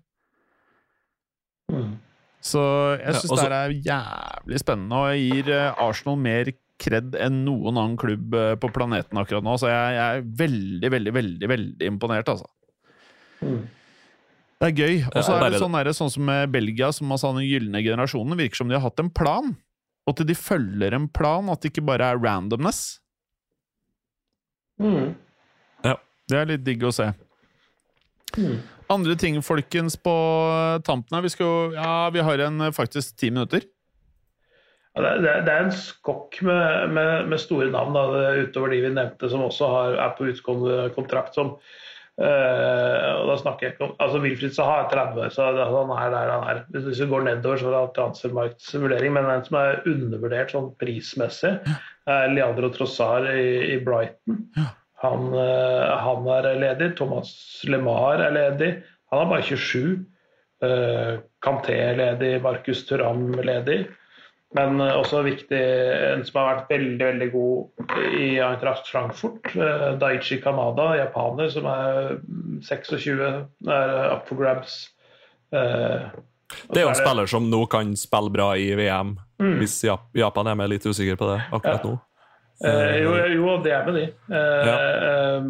Mm. Så jeg syns ja, det er jævlig spennende, og jeg gir eh, Arsenal mer kred enn noen annen klubb eh, på planeten akkurat nå. Så jeg, jeg er veldig, veldig, veldig veldig imponert, altså. Mm. Det er gøy. Og så er det sånn, sånn, det sånn som med Belgia, som altså den gylne generasjonen, virker som de har hatt en plan. og at de følger en plan, at det ikke bare er randomness. Mm. Det er litt digg å se. Mm. Andre ting, folkens, på tampen her. Vi skal Ja, vi har en eh, faktisk ti minutter. Ja, det, er, det er en skokk med, med, med store navn da, utover de vi nevnte, som også har, er på utgående kontrakt. som eh, og da snakker jeg ikke om, altså Wilfried Saha er 30 år, så han er der han er. Hvis, vi går nedover, så er det transfermarktsvurdering, men en som er undervurdert sånn prismessig, er Leandro Trossard i, i Brighton. Han, eh, han er ledig. Thomas LeMar er ledig. Han er bare 27. Uh, Kanté er ledig. Markus Turam ledig. Men eh, også viktig, en som har vært veldig veldig god i Eintracht Frankfurt. eh, Daichi Kamada, japaner, som er mm, 26, er up for grabs. Eh, Det er jo en spiller som nå kan spille bra i VM, Mm. hvis Japan er med litt usikker på det akkurat nå. Eh, jo, jo, det er med de. Eh, Ja.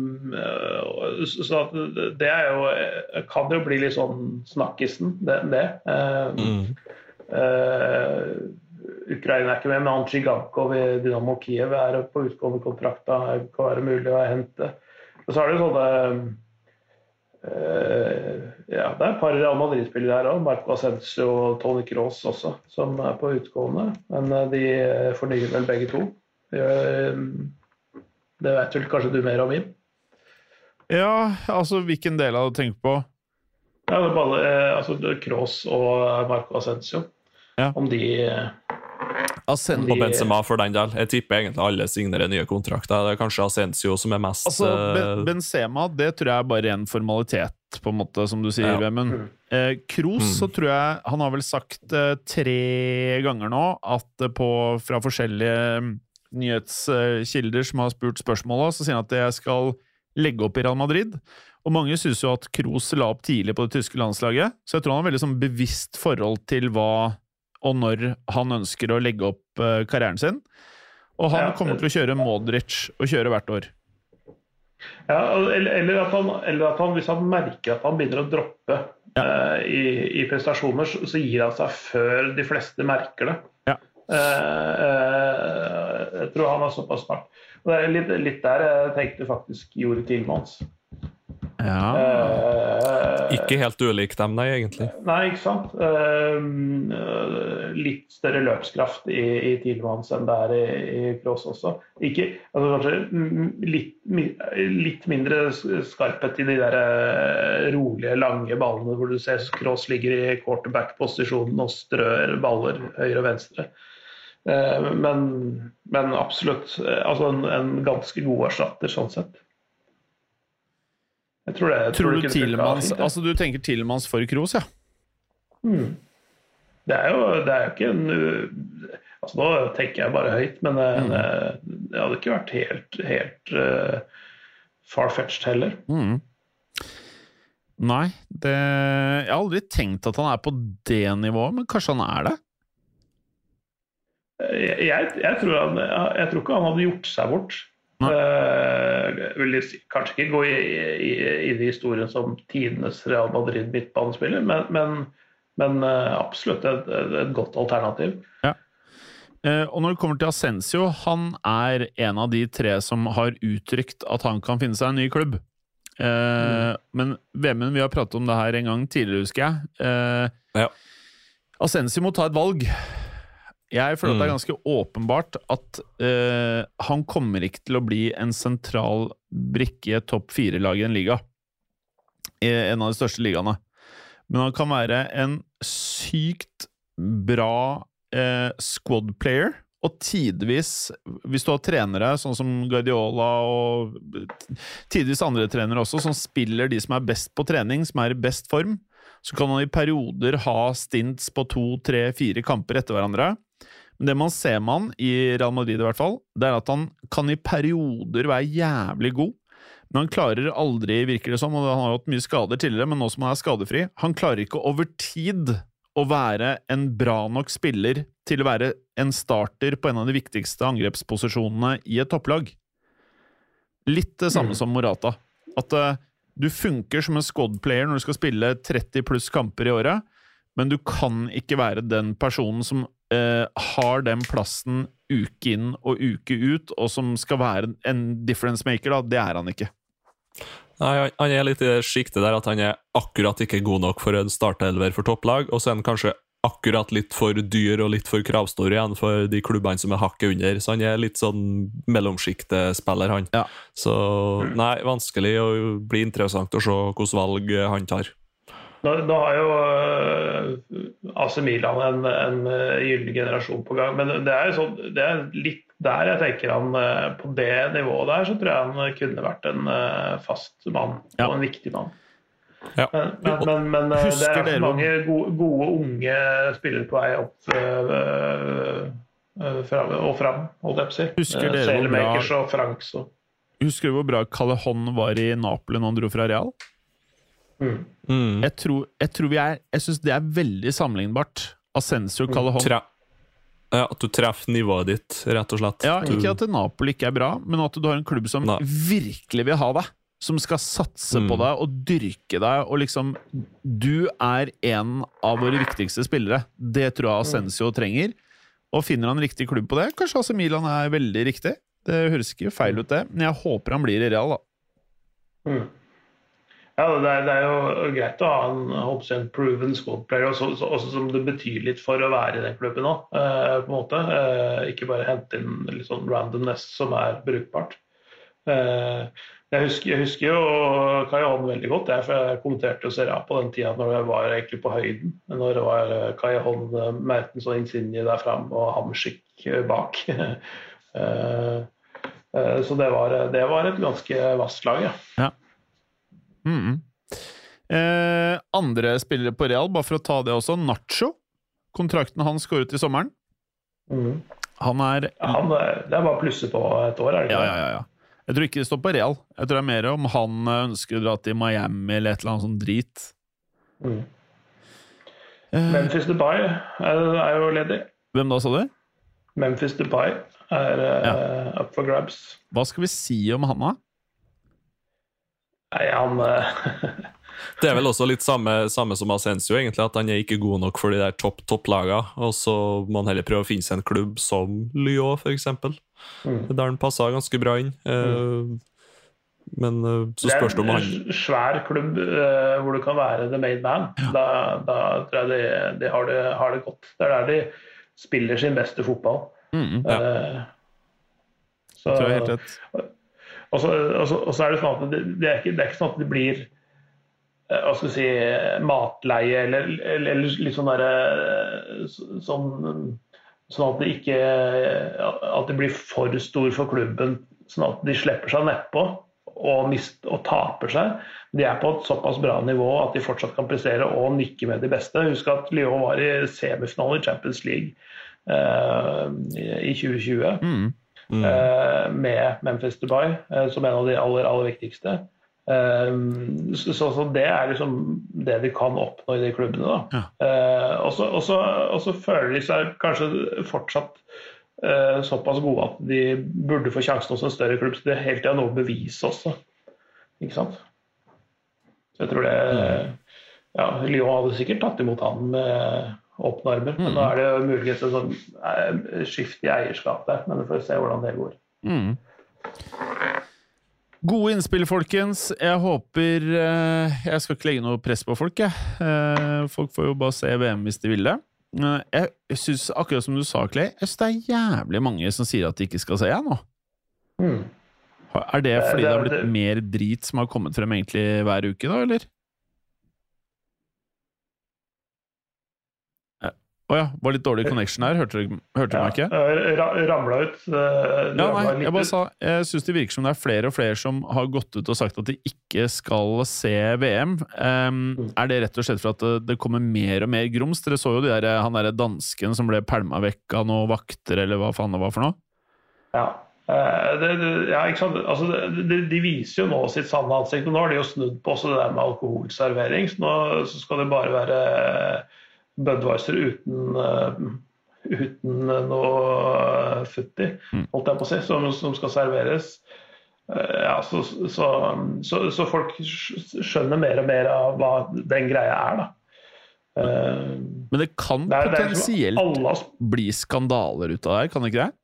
så det er jo Kan jo bli litt sånn snakkisen, det. det. Eh, Mm. eh, Ukraina er ikke med, men han Chigankov i Dynamo Kiev er på utgående kontrakt. Da kan være mulig å hente. Og så er det sånne eh, Ja, det er et par Real Madrid-spillere her òg. Marco Ascencio og Tony Cross også, som er på utgående. Men eh, de fornyer vel begge to. Eh, Det vet vel kanskje du mer om, Jim? Ja, altså hvilken del av det du tenker på? Ja, det er bare, eh, altså Cross og Marco Ascencio. Ja. Om de eh, Ascen Og Benzema for den del. Jeg tipper egentlig alle signerer nye kontrakter. Det er kanskje Ascencio som er mest Altså, ben eh, Benzema, det tror jeg er bare en formalitet, på en måte, som du sier, Ja. Vemund. Eh, Kroos, Mm. så tror jeg Han har vel sagt eh, tre ganger nå at på, fra forskjellige mm, nyhetskilder som har spurt spørsmålet, så sier han at jeg skal legge opp i Real Madrid. Og mange syns jo at Kroos la opp tidlig på det tyske landslaget, så jeg tror han har veldig sånn bevisst forhold til hva og når han ønsker å legge opp eh, karrieren sin. Og han kommer til å kjøre Modric og kjøre hvert år. Ja, eller, eller, at han, eller at han, hvis han merker at han begynner å droppe Ja. uh, i, i prestasjoner, så, så gir han seg før de fleste merker det. Ja. Uh, uh, jeg tror han er såpass smart. Og det er litt, litt der jeg tenkte faktisk gjorde Tilmans. Ja. Eh, Ikke helt ulik dem, nei, egentlig. Nei, ikke sant. Eh, litt større løpskraft i, i Tilmans enn det er i, i Cross også. Ikke, altså kanskje litt, litt mindre skarphet i de der eh, rolige, lange ballene hvor du ser Cross ligger i quarterback-posisjonen og strør baller høyre og venstre. Eh, men, men absolutt altså en, en ganske god erstatter sånn sett. Jeg tror det. jeg Tror det du Tilmans. Altså, du tenker Tilmans for Kroos, ja? Mm. Det er jo det er ikke en uh, altså Nå tenker jeg bare høyt, men Mm. det, hadde ikke vært helt, helt uh, far-fetched heller. Mm. Nei, det Jeg har aldri tenkt at han er på det nivået, men kanskje han er det? Jeg, jeg, tror han, jeg tror ikke han hadde gjort seg bort. Uh, vil kanskje ikke gå i, i, inn i historien som tidenes Real Madrid midtbanespiller, men, men, men uh, absolutt et, et, godt alternativ. Eh, og når det kommer til Ascencio, han er en av de tre som har uttrykt at han kan finne seg en ny klubb. Eh, Men Vemund, vi har pratet om det her en gang tidligere, husker jeg. Uh, Ja. Ascencio må ta et valg. Jeg føler at det er Mm. ganske åpenbart at uh, han kommer ikke til å bli en sentral brikke i topp fire-lag i en liga. I en av de største ligaene. Men han kan være en sykt bra uh, squad player. Og tidvis, hvis du har trenere sånn som Guardiola og tidvis andre trenere også, som spiller de som er best på trening, som er i best form, så kan han i perioder ha stints på to, tre, fire kamper etter hverandre. Men det man ser med han, i Real Madrid i hvert fall, det er at han kan i perioder være jævlig god. Men han klarer aldri, virker det som, og han har hatt mye skader tidligere, men nå som han er skadefri, han klarer ikke over tid å være en bra nok spiller til å være en starter på en av de viktigste angrepsposisjonene i et topplag. Litt det samme Mm. som Morata. At uh, du funker som en squad-player når du skal spille 30 pluss kamper i året, men du kan ikke være den personen som eh, har den plassen uke inn og uke ut, og som skal være en difference maker, da, det er han ikke. Nei, han- er litt i det sjiktet der at han er akkurat ikke god nok for en startelver for topplag, og så er han kanskje akkurat litt for dyr og litt for kravstor igjen for de klubbene som er hakket under. Så han er litt sånn mellomsjiktespiller, han. Ja. Så nei, vanskelig å bli interessant å se hvilke valg han tar. Nå, nå har jo uh, AC Milan en, en uh, gyllen generasjon på gang, men det er, sånn, det er litt der jeg tenker han uh, På det nivået der så tror jeg han kunne vært en fast mann Ja. og en viktig mann. Ja. Men, men, men, men det er så for mange gode, gode unge spillere på vei opp uh, uh, fram, og fram, holdt jeg på å si. Husker dere hvor bra- Franks og Husker du hvor bra Callejon var i Napoli når han dro fra Real? Mm. Mm. Jeg tror, jeg tror vi er Jeg syns det er veldig sammenlignbart. Ascencio Mm. Callejon. Tre ja, at du treffer nivået ditt, rett og slett. Ja, ikke at Napoli ikke er bra, men at du har en klubb som Nei. virkelig vil ha deg. Som skal satse Mm. på deg og dyrke deg og liksom Du er en av våre viktigste spillere. Det tror jeg Ascencio trenger. Og finner han riktig klubb på det, kanskje AC Milan er veldig riktig. Det høres ikke feil ut, det, men jeg håper han blir i Real, da. Mm. Ja, det er, det er jo greit å ha en, håper en proven squad player, også, også, som det betyr litt for å være i den klubben òg. Eh, på en måte. Eh, ikke bare hente inn litt sånn randomness som er brukbart. Eh, jeg, husker, jeg husker jo Kai Holm veldig godt, jeg, for jeg kommenterte jo Serie A på den tida når jeg var egentlig på høyden. Når det var eh, Kai Holm, eh, Mertens og Insigne der fram og Hamsik eh, bak. [laughs] Så det var, det var et ganske vasst lag, ja. Mhm. eh, andre spillere på Real, bare for å ta det også. Nacho. Kontrakten hans går ut i sommeren. Mm. Han er Ja, han, eh, det er bare å plusse på et år, er det ikke? ja, ja, ja. Jeg tror ikke det står på Real. Jeg tror det er mer om han eh, ønsker å dra til Miami eller et eller annet sånn drit. Mm. Eh, Memphis Dubai er, er jo ledig. hvem da, sa du? Memphis Dubai er eh, up for grabs. Hva skal vi si om han, da? Nei, han eh, Det er vel også litt samme, samme som Asensio, egentlig, at han er ikke god nok for de der topp topplagene. Og så må han heller prøve å finne seg en klubb som Lyon, f.eks. Mm. Der han passer ganske bra inn. Mm. Men eh, så spørs det om han Det er en svær klubb uh, hvor du kan være the made man. Da, da tror jeg de, de har, det, har det godt. Det er der de spiller sin beste fotball. Mm, Eh, så, tror jeg helt rett. Og så, er det sånn at det, det, er ikke, det er ikke sånn at det blir eh, hva skal si, matleie eller, eller, eller litt sånn derre sånn, sånn at det ikke At det blir for stor for klubben, sånn at de slipper seg nedpå og, og taper seg. De er på et såpass bra nivå at de fortsatt kan prestere og nikke med de beste. Husk at Lyon var i semifinale i Champions League eh, i 2020 Mm. Eh, med Memphis Dubai eh, som en av de aller, aller viktigste. Eh, så, så, så det er liksom det de kan oppnå i de klubbene. da. Ja. og så- føler de seg kanskje fortsatt såpass gode at de burde få sjansen hos en større klubb, så det er helt tida noe å bevise også. Ikke sant? Så jeg tror det ja, Lyon hadde sikkert tatt imot han med åpne armer. Men nå er det muligens et sånn eh, skift i eierskapet. Men vi får se hvordan det går. Mm. Gode innspill, folkens. Jeg håper eh, Jeg skal ikke legge noe press på folk, jeg. Eh, folk får jo bare se VM hvis de vil det. Eh, jeg syns, akkurat som du sa, Clay, jeg synes det er jævlig mange som sier at de ikke skal se jeg nå. Mm. Er det fordi Det- det har det- blitt mer drit som har kommet frem egentlig hver uke, da, eller? Eh, oh ja, var litt dårlig connection her. Hørte du, hørte du meg ikke? Ja, ra ramla ut. eh, Ja, nei, jeg bare sa Jeg syns det virker som det er flere og flere som har gått ut og sagt at de ikke skal se VM. Um, Mm. Er det rett og slett for at det, det kommer mer og mer grums? Dere så jo de der, han derre dansken som ble pælma vekk av noen vakter, eller hva faen det var for noe? Ja. Eh, Det, det, ja, ikke sant? Altså, de, viser jo nå sitt sanne ansikt. og Nå har de jo snudd på også det der med alkoholservering. Så nå så skal det bare være Budwiser uten, eh, uten noe futt i, holdt jeg på å si, som, som skal serveres. Eh, Ja, så, så, så, så folk skjønner mer og mer av hva den greia er, da. Eh, Men det kan det er, det liksom potensielt alle bli skandaler ut av det her, kan det ikke det?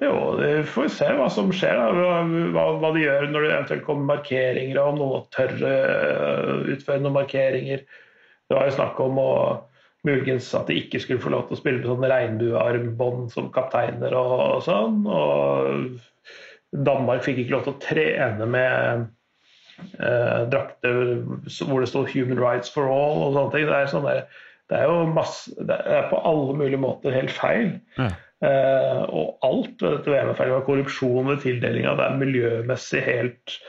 Jo, vi får se hva som skjer. Da. Hva, hva de gjør når det eventuelt kommer markeringer, og om noen tør uh, utføre noen markeringer. Det var jo snakk om å, muligens at de ikke skulle få lov til å spille med sånn regnbuearmbånd som kapteiner og, og, sånn. Og Danmark fikk ikke lov til å trene med eh, drakter hvor det stod 'Human rights for all' og sånne ting. Det er, sånn der, det er jo masse, det er på alle mulige måter helt feil. Ja. Eh, og alt ved dette VM-feilet var korrupsjon ved tildelinga. Det er miljømessig helt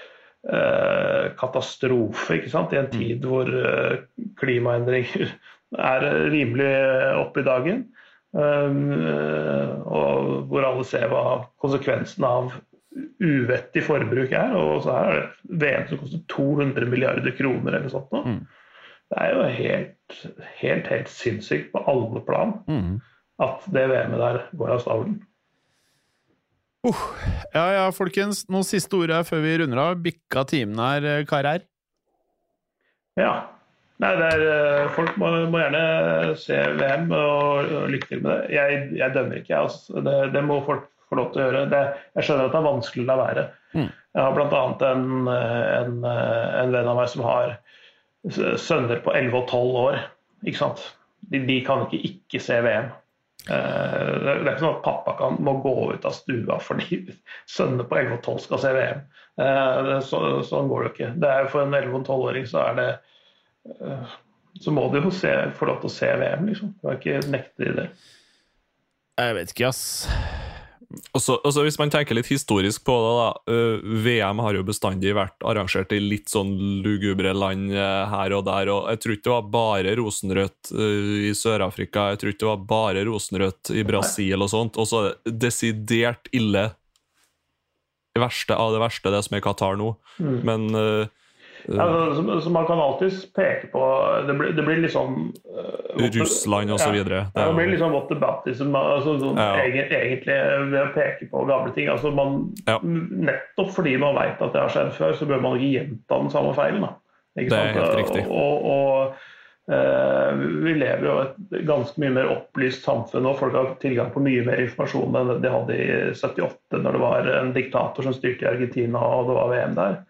katastrofe ikke sant? i en tid hvor eh, klimaendringer [laughs] er rimelig oppe i dagen. Eh, og hvor alle ser hva konsekvensen av uvettig forbruk er. Og så her er det et VM som koster 200 milliarder kroner eller sånt. nå. Mm. Det er jo helt, helt, helt sinnssykt på alle plan Mm. at det VM-et der går av stabelen. Ja ja, folkens. Noen siste ord her før vi runder av. Bikka timen her, eh, karer. Ja. Nei, er, eh, folk må, må gjerne se VM og, og lykke til med det. Jeg, jeg dømmer ikke, jeg. Altså. Det, det må folk få lov til å gjøre. Det, jeg skjønner at det er vanskelig å la være. Mm. Jeg har bl.a. En, en, en venn av meg som har sønner på 11 og 12 år. Ikke sant? De, de kan ikke ikke se VM. Eh, Det er ikke sånn at pappa kan, må gå ut av stua fordi sønnene på 11 og 12 skal se VM. Eh, Så, sånn går det jo ikke. Det er jo For en 11- og 12-åring så er det eh, Så må du jo se, få lov til å se VM, liksom. Du kan ikke nekte de det. Jeg vet ikke, ass. Og så, Hvis man tenker litt historisk på det, da. øh, VM har jo bestandig vært arrangert i litt sånn lugubre land øh, her og der. og Jeg tror ikke det var bare rosenrødt øh, i Sør-Afrika, jeg tror ikke det var bare rosenrødt i Brasil og sånt. Og så er det desidert ille det verste av det verste, det som er Qatar nå. Mm. Men Ja, så, så man kan alltids peke på Det blir, det blir liksom eh, Russland og så videre. Ja, det blir liksom what what aboutism, altså, sånn, Ja. egentlig, egentlig ved å peke på gamle ting. Altså, man, Ja. Nettopp fordi man vet at det har skjedd før, så bør man ikke gjenta den samme feilen. Det er sant? helt riktig. Og, og eh, vi lever jo et ganske mye mer opplyst samfunn, og folk har tilgang på mye mer informasjon enn de hadde i 78, når det var en diktator som styrte i Argentina og det var VM der.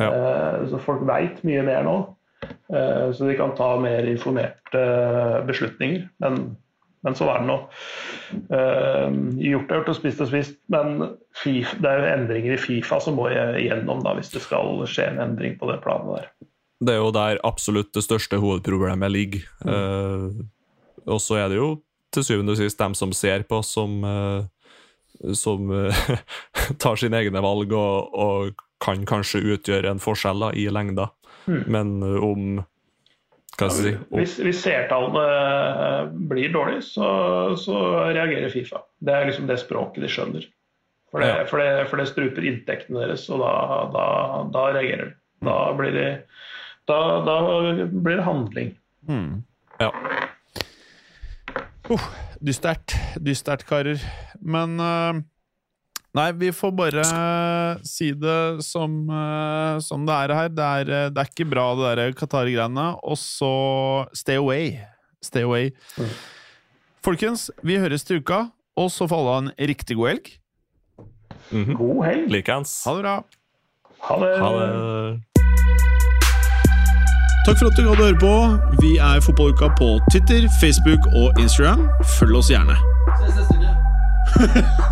Ja. Eh, Så folk veit mye mer nå. Eh, Så de kan ta mer informerte eh, beslutninger. Men, men så er det nå. Eh, Gjort er gjort og spist og spist, men FIFA, det er jo endringer i Fifa som må igjennom da, hvis det skal skje en endring på det planet der. det er jo der absolutt det største hovedproblemet ligger. Eh, og så er det jo til syvende og sist dem som ser på, som, eh, som eh, [laughs] tar sine egne valg og, og kan kanskje utgjøre en forskjell da, i lengda. Mm. Men eh, om Hva skal jeg si om, Hvis, hvis seertallene eh, blir dårlige, så, så reagerer Fifa. Det er liksom det språket de skjønner. For det, Ja. for det, for det struper inntektene deres, og da, da, da reagerer de. Da blir, de, da, da blir det handling. Mm. Ja. Uh, dystert. Dystert, karer. Men eh, Nei, vi får bare si det som, eh, som det er her. Det er, eh, det er ikke bra, det der Qatar-greiene. Og så stay away. Stay away. Mm. Folkens, vi høres til uka. Og så får alle ha en riktig god helg. mhm. God helg! Likeens. Ha det bra. Ha det! Ha det. Takk for at du hadde høre på. Vi er Fotballuka på Twitter, Facebook og Instagram. Følg oss gjerne. Ses neste uke. [laughs]